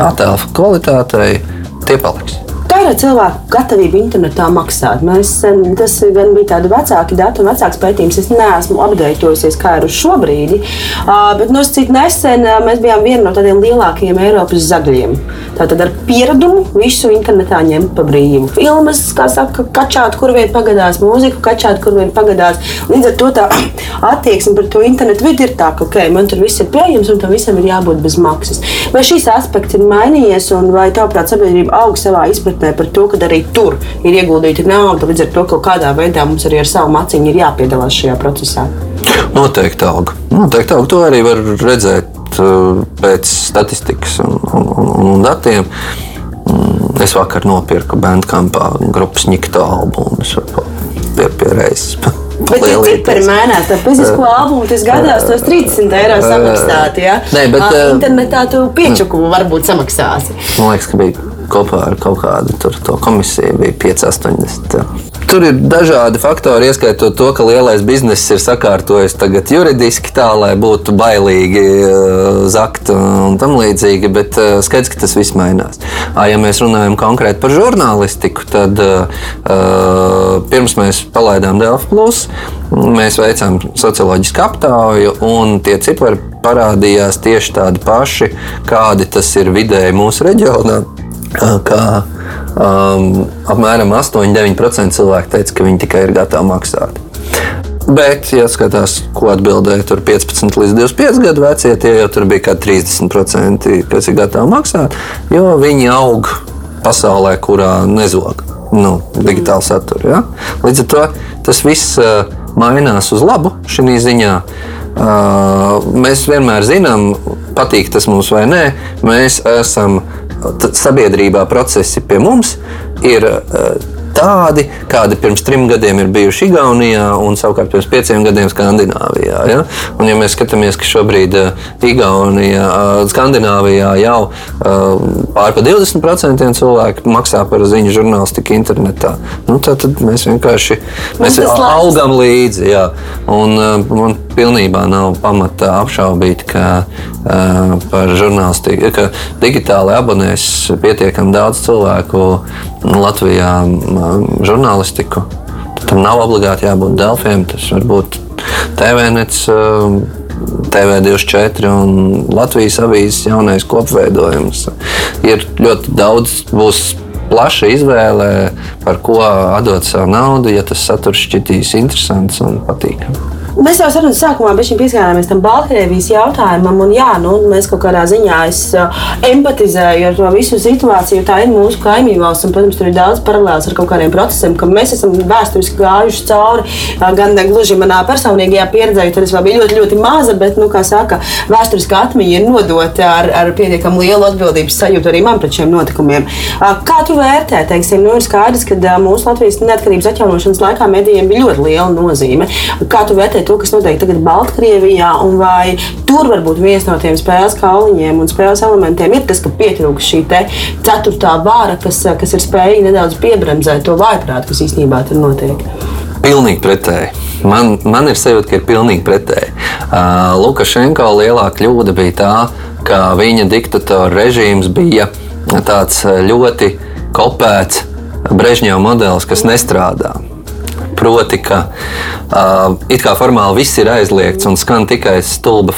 attēlu kvalitātei, tie paliks. Kā ir cilvēku gatavība internetā maksāt? Mēs, tas gan bija tādi vecāki dati un vecāks pētījums. Es neesmu apgaidojusies, kā ir uz šo brīdi. Bet nosacīt nesen mēs bijām viena no tādiem lielākajiem Eiropas zagļiem. Tātad ar pieredumu visu internetā ņemt pa brīvu. Filmas, kā saka, kačāt, kur vien pagadās, mūziku kačāt, kur vien pagadās. Līdz ar to tā (clears throat) attieksme pret to internetu vidi ir tā, ka okay, man tur viss ir pieejams un tam visam ir jābūt bez maksas. Vai šīs aspekts ir mainījies un vai tavuprāt sabiedrība aug savā izpratnē? Izpratnē par to, ka arī tur ir ieguldīta nauda. Līdz ar to kaut kādā veidā mums arī ar savu maciņu ir jāpiedalās šajā procesā. Noteikti aug. Noteikti aug. To arī var redzēt uh, pēc statistikas un, un, un, datiem. Mm, es vakar nopirku Bandcampā grupas Nikita albumus pie, pie reizes. (laughs) Bet tie cipari mainās. Tā fizisko uh, albumu tas gadās tos 30 eiro samaksāt. Ja? Nē, bet, uh, internetā tu piečuku varbūt samaksāsi. Man liekas, ka bija kopā ar kaut kādu tur, komisiju bija 5,80. Tur ir dažādi faktori, ieskaitot to, ka lielais bizness ir sakārtojis tagad juridiski tā, lai būtu bailīgi uh, zakt un tam līdzīgi, bet uh, skaidrs, ka tas viss mainās. Ja mēs runājam konkrēti par žurnālistiku, tad uh, pirms mēs palaidām Delfu Plus, mēs veicām socioloģisku aptauju, un tie cipari parādījās tieši tādi paši, kādi tas ir vidēji mūsu reģionā kā um, apmēram 8-9% cilvēku teica, ka viņi tikai ir gatavi maksāt. Bet, ja skatās, ko atbildēja 15 līdz 25 gadu vecie, tie jau tur bija kā 30%, kas ir gatavi maksāt, jo viņi aug pasaulē, kurā nezog nu, digitālu saturu. Ja? Līdz ar to tas viss uh, mainās uz labu šī ziņā. Uh, mēs vienmēr zinām, patīk tas mums vai nē. Mēs esam sabiedrībā, procesi pie mums ir. Uh, tādi, kādi pirms trim gadiem ir bijuši Igaunijā un savukārt pirms pieciem gadiem Skandināvijā. Ja? Un, ja mēs skatāmies, ka šobrīd uh, Igaunijā, uh, Skandināvijā jau pār pa 20% cilvēku maksā par ziņu žurnālistiku internetā, nu, tad mēs vienkārši mēs augam līdzi. Jā. Un, man pilnībā nav pamata apšaubīt, ka uh, par ka digitāli abonēs pietiekami daudz cilvēku Latvijā žurnālistiku. Tam nav obligāti jābūt Delfiem. Tas var būt TVNets, TV24 un Latvijas avīzes jaunais kopveidojums. Ir ļoti daudz, būs plaša izvēle, par ko atdot savu naudu, ja tas saturs šķitīs interesants un patīkams. Mēs jau sarunas sākumā pieskārāmies tam Baltkrievijas jautājumam, un jā, nu, mēs kaut kādā ziņā uh, empatizējam ar to visu situāciju. Tā ir mūsu kaimiņu valsts, un, protams, tur ir daudz paralēlas ar kaut kādiem procesiem, ka mēs esam vēsturiski gājuši cauri. Uh, gan gluži manā personīgajā pieredzē, tur es vēl biju ļoti, ļoti maza, bet, nu, kā saka, vēsturiskā atmiņa ir nodota ar, ar pietiekami lielu atbildības sajūtu arī man pret šiem notikumiem. Uh, kā tu vērtē, teiksim, nu, ir skaidrs, ka mūsu Latvijas neatkarības atjaunošanas laikā medijiem bija ļoti liela nozīme. Kā tu vērtē to, kas notiek tagad Baltkrievijā, un vai tur varbūt viens no tiem spēles kauliņiem un spēles elementiem ir tas, ka pietrūks šī ceturtā vāra, kas, kas ir spējīga nedaudz piebremzēt to vājprātu, kas īstenībā tur notiek. Pilnīgi pretēji. Man, man ir sajūta, ka ir pilnīgi pretēji. Uh, Lukašenko lielā kļūda bija tā, ka viņa diktatora režīms bija tāds ļoti kopēts Brežņeva modelis, kas nestrādā. Proti, ka uh, it kā formāli viss ir aizliegts un skan tikai stulba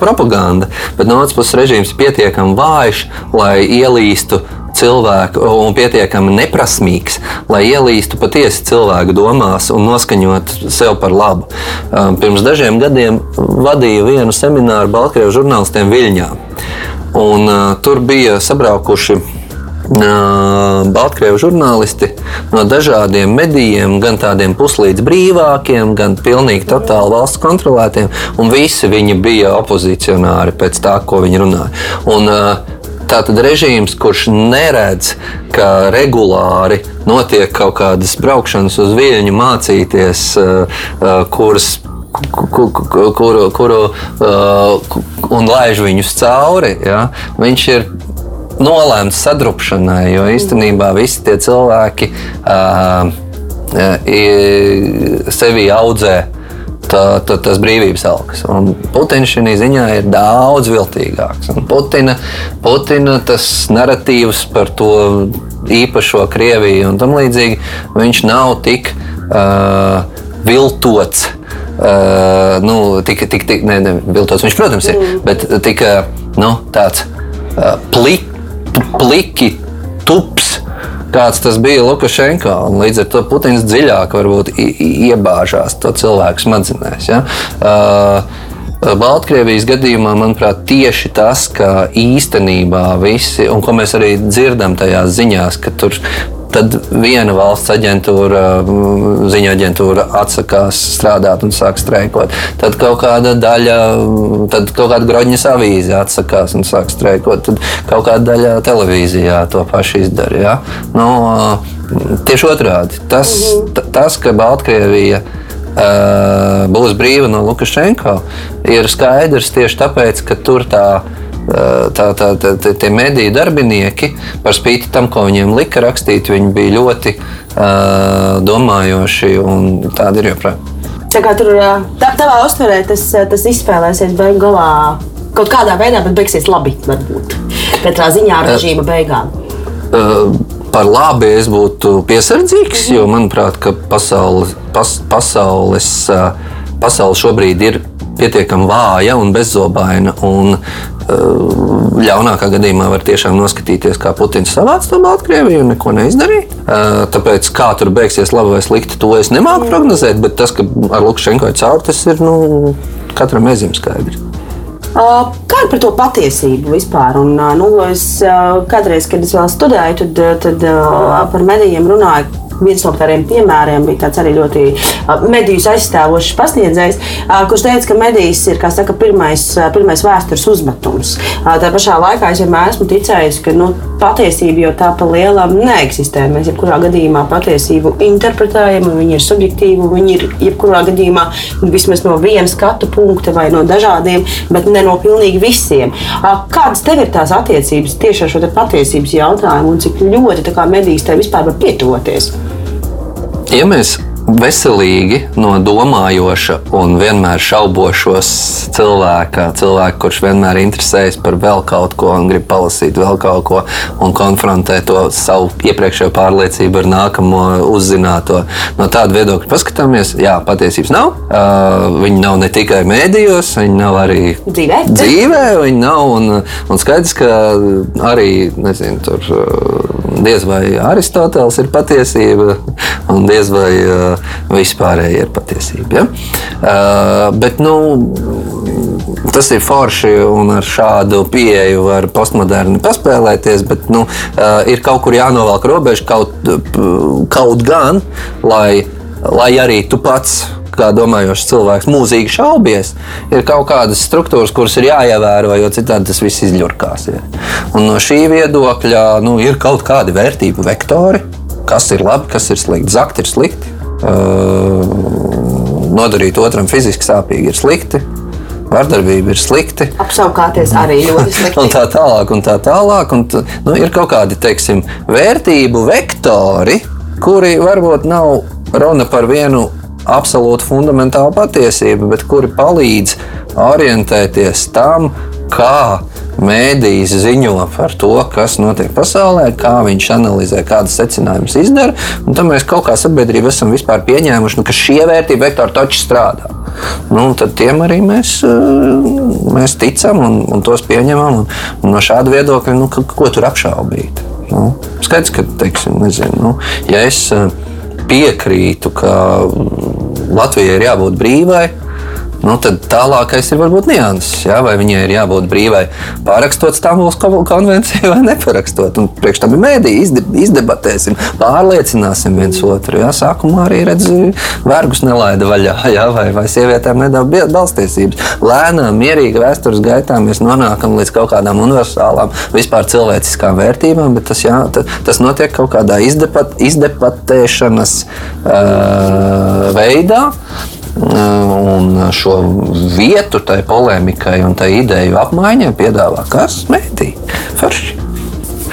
propaganda, bet no otras puses režīms ir pietiekami vājš, lai ielīstu cilvēku un pietiekami neprasmīgs, lai ielīstu patiesi cilvēku domās un noskaņot sev par labu. Pirms dažiem gadiem vadīju vienu semināru Baltkrievijas žurnālistiem Viļņā. Un, uh, tur bija sabraukuši Baltkrievu žurnālisti no dažādiem medijiem, gan tādiem puslīdz brīvākiem, gan pilnīgi totāli valsts kontrolētiem, un visi viņi bija opozicionāri pēc tā, ko viņi runāja. Un, Tātad režīms, kurš neredz, ka regulāri notiek kaut kādas braukšanas uz viļņu, mācīties, kuras kuru, kuru, kuru uh, un laiž viņus cauri. Ja? Viņš ir nolēmts sadrupšanai, jo īstenībā visi tie cilvēki uh, sevi audzē. Tā, tā, tas brīvības. Un Putins šī ziņā ir daudz viltīgāks. Un Putina, Putina tas narratīvs par to īpašo Krieviju un tam līdzīgi, viņš nav tik uh, viltots. Uh, nu, tik, tik, tik, ne, ne, viltots viņš, protams, ir, mm. bet tik, nu, tāds uh, pliks pliki, tups. Kāds tas bija Lukašenko, līdz ar to Putins dziļāk varbūt iebāžās to cilvēku smadzenēs. Ja? Uh, Baltkrievijas gadījumā, manuprāt, tieši tas, ka īstenībā visi, un ko mēs arī dzirdam tajās ziņās, ka tur Tad viena valsts aģentūra, mm, ziņa aģentūra atsakās strādāt un sāk streikot. Tad kaut kāda daļa, mm, tad kaut kāda groņas avīze atsakās un sāk streikot. Tad kaut kāda daļa televīzijā to pašu izdara. Ja? Nu, tieši otrādi. Tas, tas ka Baltkrievija būs brīva no Lukašenko, ir skaidrs tieši tāpēc, ka tur tā ir tā, tā, tā, tie mediju darbinieki, par spīti tam, ko viņiem lika rakstīt, viņi bija ļoti uh, domājoši un tādi ir joprojām. Tā kā tur tā, tavā uztverē tas, tas izspēlēsies beigās galā kaut kādā veidā, bet beigsies labi. Varbūt. Katrā ziņā ar režīma beigām. Uh, par labi es būtu piesardzīgs, mm -hmm. jo manuprāt, ka pasaules, pas, pasaules, pasaule šobrīd ir pietiekami vāja un bezzobaina. Un, ļaunākā gadījumā var tiešām noskatīties, kā Putins savāca to Baltkrieviju un neko neizdarīja. Tāpēc, kā tur beigsies labi vai slikti, to es nemāku prognozēt, bet tas, ka ar Lukašenko ir caur, tas ir nu, katram ezim skaidrs. Kā ir par to patiesību vispār? Un, nu, es, kādreiz, kad es vēl studēju, tad, tad par medijiem runāju viens no tādiem piemēriem bija tāds arī ļoti medijus aizstāvošs pasniedzējs, kurš teica, ka medijas ir saka, pirmais, pirmais vēstures uzmetums. Tā pašā laikā es vienmēr esmu ticējis, ka nu, patiesība jau tā pa lielam neeksistē. Mēs jebkurā gadījumā patiesību interpretējam, viņa ir subjektīva, viņa ir jebkurā gadījumā vismaz no viena skatu punkta vai no dažādiem, bet ne no pilnīgi visiem. Kādas tev ir tās attiecības tieši ar šo patiesības jautājumu un cik ļoti medijas tev vispār var pietuvoties? Ja mēs veselīgi no domājoša un vienmēr šaubošos cilvēka, cilvēka, kurš vienmēr interesējas par vēl kaut ko un grib palasīt vēl kaut ko un konfrontē to savu iepriekšējo pārliecību ar nākamo uzzināto. No tāda viedokļa paskatāmies, jā, patiesības nav. Uh, viņi nav ne tikai mēdījos, viņi nav arī dzīvē. dzīvē viņi nav, un, un skaidrs, ka arī nezinu, tur, diez vai Aristoteles ir patiesība, un diez vai uh, vispārējie ir patiesība. Ja? Uh, bet, nu, tas ir forši un ar šādu pieeju var postmoderni paspēlēties, bet nu, uh, ir kaut kur jānovelk robeža kaut, kaut gan, lai, lai arī tu pats kā domājošs cilvēks, mūzīgi šaubies, ir kaut kādas struktūras, kuras ir jāievēro, jo citādi tas viss izļurkās. Ja. Un no šī viedokļa nu, ir kaut kādi vērtību vektori, kas ir labi, kas ir slikti. Zakt ir slikti, nodarīt otram fiziski sāpīgi ir slikti. Vardarbība ir slikti. Apsaukāties arī ļoti (laughs) slikti. un tā tālāk, un tā tālāk. Un, nu, ir kaut kādi teiksim, vērtību vektori, kuri varbūt nav runa par vienu absolūti fundamentālu patiesību, bet kuri palīdz orientēties tam, kā mēdījis ziņo par to, kas notiek pasaulē, kā viņš analizē, kādas secinājumus izdara. Tad mēs kaut kā sabiedrība esam pieņēmuši, nu, ka šie vērtību vektori taču strādā. Nu, tad tiem arī mēs, eh, mēs ticam un, un tos pieņemam. Un, un no šāda viedokļa, nu, ka, ko tur apšaubīt? Nu, skaidrs, ka teiksim, nezinu, nu, ja es eh, piekrītu, ka Latvijai ir jābūt brīvai, Nu, tad tālākais ir varbūt nianses. Ja? Vai viņai ir jābūt brīvai pārakstot Stambulas konvenciju vai (laughs) neparakstot. Un priekš tam ir mēdī, izdebatēsim, pārliecināsim viens otru. Ja? Sākumā arī redzēsim, vergus nelaida vaļā, (laughs) ja? vai, vai sievietēm nedod balstiesības. Lēnām, mierīgi vēstures gaitā mēs nonākam līdz kaut kādām universālām, vispār cilvēciskām vērtībām, bet tas, jā, tas notiek kaut kādā izdepat, izdebatēšanas uh, veidā. Un šo vietu tai polēmikai un tai ideju apmaiņai piedāvā kas? Mēdī. Forši.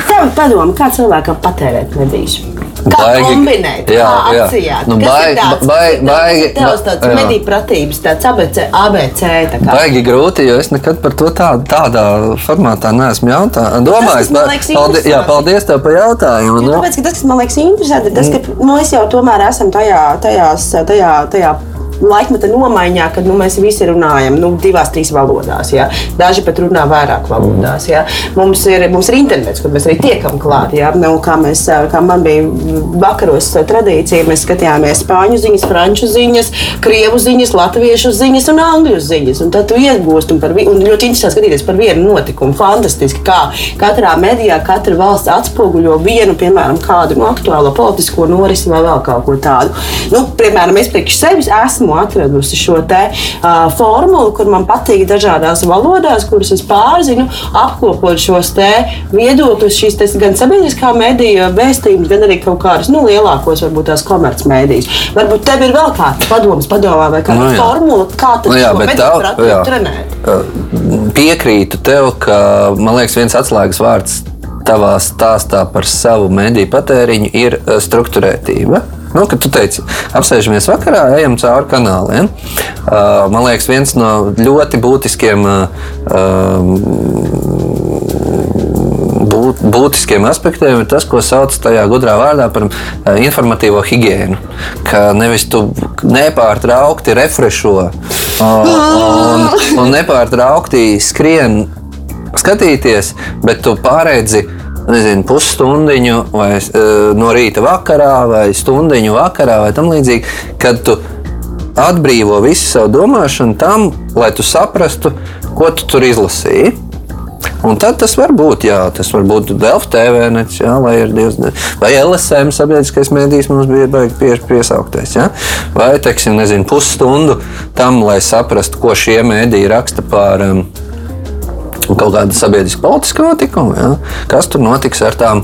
Tev padomu, kā cilvēkam patērēt medijas? Kā baigi, kombinēt, jā, kā atsijāt? Nu, baigi, baigi, baigi, tev tāds mediju pratības, tāds ABC, ABC. Tā kā. baigi grūti, jo es nekad par to tā, tādā formātā neesmu jautājis. Domājis, tas, liekas, paldies, jā, paldies tev par jautājumu. Nu. Tāpēc, ka tas, kas man liekas interesanti, tas, ka mm. nu, mēs jau tomēr esam tajā, tajās, tajā, tajā laikmeta nomaiņā, kad nu, mēs visi runājam nu, divās, trīs valodās. Ja? Daži pat runā vairāk valodās. Ja? Mums, ir, mums ir internets, kur mēs arī tiekam klāt. Ja? Nu, kā, mēs, kā man bija vakaros tradīcija, mēs skatījāmies spāņu ziņas, franču ziņas, krievu ziņas, latviešu ziņas un angļu ziņas. Un tad tu iegūsti un, par, un ļoti interesanti skatīties par vienu notikumu. Fantastiski, kā katrā medijā katra valsts atspoguļo vienu, piemēram, kādu no aktuālo politisko norisi vai vēl kaut ko tādu. Nu, piemēram, es priekš sevis esmu esmu atradusi šo te, uh, formulu, kur man patīk dažādās valodās, kuras es pārzinu, apkopot šos viedokļus, šīs te, gan sabiedriskā mediju vēstījumus, gan arī kaut kādus nu, lielākos, varbūt tās komercmedijas. Varbūt tev ir vēl kāda padomas padomā vai kāda nu, formula, kā tu nu, jā, mediju trenēt. Piekrītu tev, ka man liekas viens atslēgas vārds tavā stāstā par savu mediju patēriņu ir struktūrētība. Nu, kad tu teici, apsēžamies vakarā, ejam cauri kanāliem. Uh, man liekas, viens no ļoti būtiskiem uh, būt, būtiskiem aspektiem ir tas, ko sauc tajā gudrā vārdā par uh, informatīvo higiēnu. Ka nevis tu nepārtraukti refrešo un, un nepārtraukti skrien skatīties, bet tu pārēdzi nezinu, pusstundiņu vai, uh, no rīta vakarā, vai stundiņu vakarā, vai tam līdzīgi, kad tu atbrīvo visu savu domāšanu tam, lai tu saprastu, ko tu tur izlasīji. Un tad tas var būt, jā, tas var būt Delft TV, nets, jā, vai, divas, vai LSM sabiedriskais mēdījis mums bija baigi pie, piesauktais. Jā, vai, teiksim, nezinu, pusstundu tam, lai saprastu, ko šie mēdīji raksta par um, kaut kādu sabiedrisku politisku notikumu. Ja? Kas tur notiks ar tām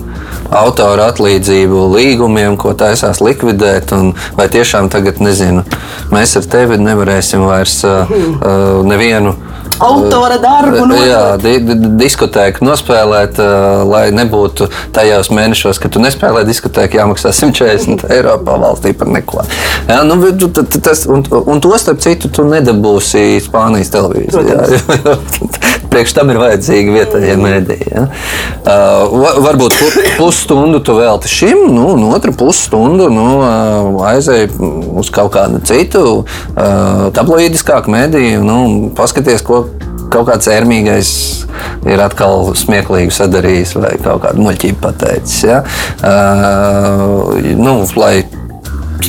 autora atlīdzību līgumiem, ko taisās likvidēt? Vai tiešām tagad, nezinu, mēs ar tevi nevarēsim vairs uh, uh, nevienu autora darbu. Nodot. Jā, di di diskotēku nospēlēt, lai nebūtu tajos mēnešos, kad tu nespēlē diskotēku, jāmaksā 140 eiro valstī par neko. Jā, nu, tas, un, un to starp citu tu nedabūsi Spānijas televīzijā. (laughs) Priekš tam ir vajadzīgi vietējie mēdīji. Ja? Uh, varbūt pusstundu tu velti šim, nu, un otru pusstundu nu, aizēji uz kaut kādu citu uh, tabloīdiskāku mēdīju, nu, paskaties, ko kaut kāds ērmīgais ir atkal smieklīgi sadarījis vai kaut kādu muļķību pateicis. Ja? Uh, nu, lai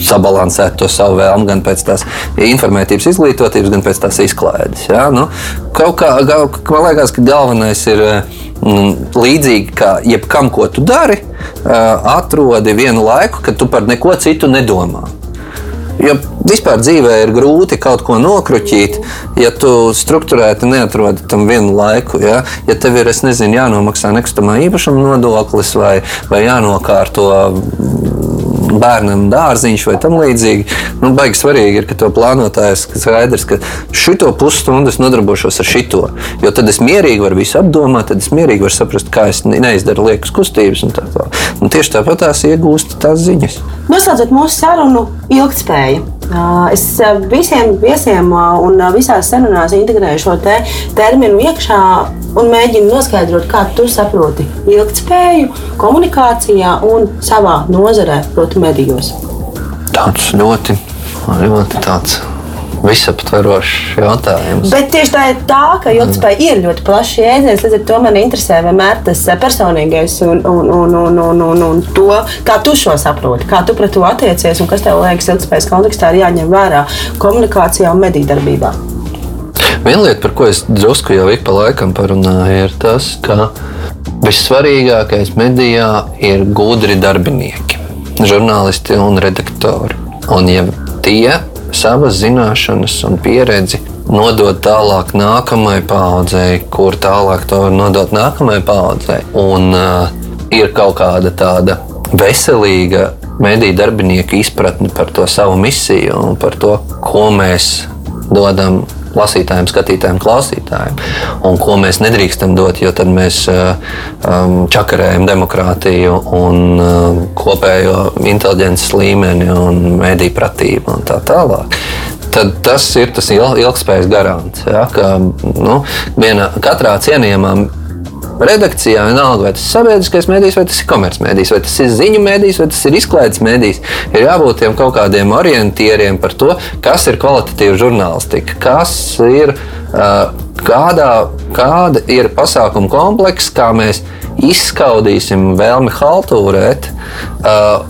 sabalansētu to savu vēlmu gan pēc tās informētības, izglītotības, gan pēc tās izklaides. Ja? Nu, kaut kā man liekas, ka galvenais ir mm, līdzīgi kā jebkam, ko tu dari, atrodi vienu laiku, kad tu par neko citu nedomā. Jo vispār dzīvē ir grūti kaut ko nokruķīt, ja tu struktūrēti neatrodi tam vienu laiku. Ja, ja tev ir, nezinu, jānomaksā nekustamā īpašuma nodoklis vai, vai jānokārto bērnam dārziņš vai tam līdzīgi. Nu, baigi svarīgi ir, ka to plānotājs skaidrs, ka šito pusstundu es nodarbošos ar šito. Jo tad es mierīgi varu visu apdomāt, tad es mierīgi varu saprast, kā es neizdaru liekas kustības un tā tālāk. Tieši tāpat tās iegūst tās ziņas. Noslēdzot mūsu sarunu, ilgspēja. Es visiem viesiem un visās sarunās integrēju šo te terminu iekšā un mēģinu noskaidrot, kā tu saproti ilgspēju komunikācijā un savā nozarē, proti, medijos. Tāds ļoti, ļoti tāds visaptverošs jautājums. Bet tieši tā ir tā, ka ilgspēja ir ļoti plašs jēdziens. Līdz ar to man interesē vienmēr tas eh, personīgais un, un, un, un, un, un, un to, kā tu šo saproti, kā tu pret to attiecies un kas tev liekas ilgspējas kontekstā ir jāņem vērā komunikācijā un mediju darbībā. Viena lieta, par ko es drusku jau ik pa laikam parunāju, ir tas, ka vissvarīgākais medijā ir gudri darbinieki, žurnālisti un redaktori. Un ja tie savas zināšanas un pieredzi nodot tālāk nākamajai paudzei, kur tālāk to var nodot nākamajai paudzei. Un uh, ir kaut kāda tāda veselīga mediju darbinieku izpratne par to savu misiju un par to, ko mēs dodam lasītājiem, skatītājiem, klausītājiem, un ko mēs nedrīkstam dot, jo tad mēs uh, um, čakarējam demokrātiju un uh, kopējo inteliģences līmeni un mēdīju pratību un tā tālāk tad tas ir tas ilgspējas garants. Ja, ka, nu, vienā, katrā cienījamā redakcijā, vienalga, vai tas ir sabiedriskais mēdījis, vai tas ir komercmedijs, vai tas ir ziņu mēdījis, vai tas ir izklaides mēdījis. Ir jābūt tiem kaut kādiem orientieriem par to, kas ir kvalitatīva žurnālistika, kas ir, kādā, kāda ir pasākumu komplekss, kā mēs izskaudīsim vēlmi haltūrēt,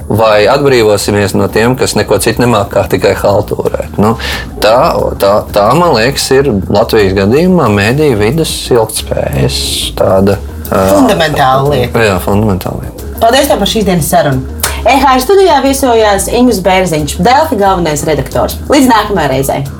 vai atbrīvosimies no tiem, kas neko citu nemāk kā tikai haltūrēt. Nu, tā, tā, tā, man liekas, ir Latvijas gadījumā mēdīju vidas ilgspējas tāda fundamentāla lieta. Jā, fundamentāla lieta. Paldies par šīs dienas sarunu! EHR studijā viesojās Ingūns Bērziņš, Delfi galvenais redaktors. Līdz nākamajai reizei!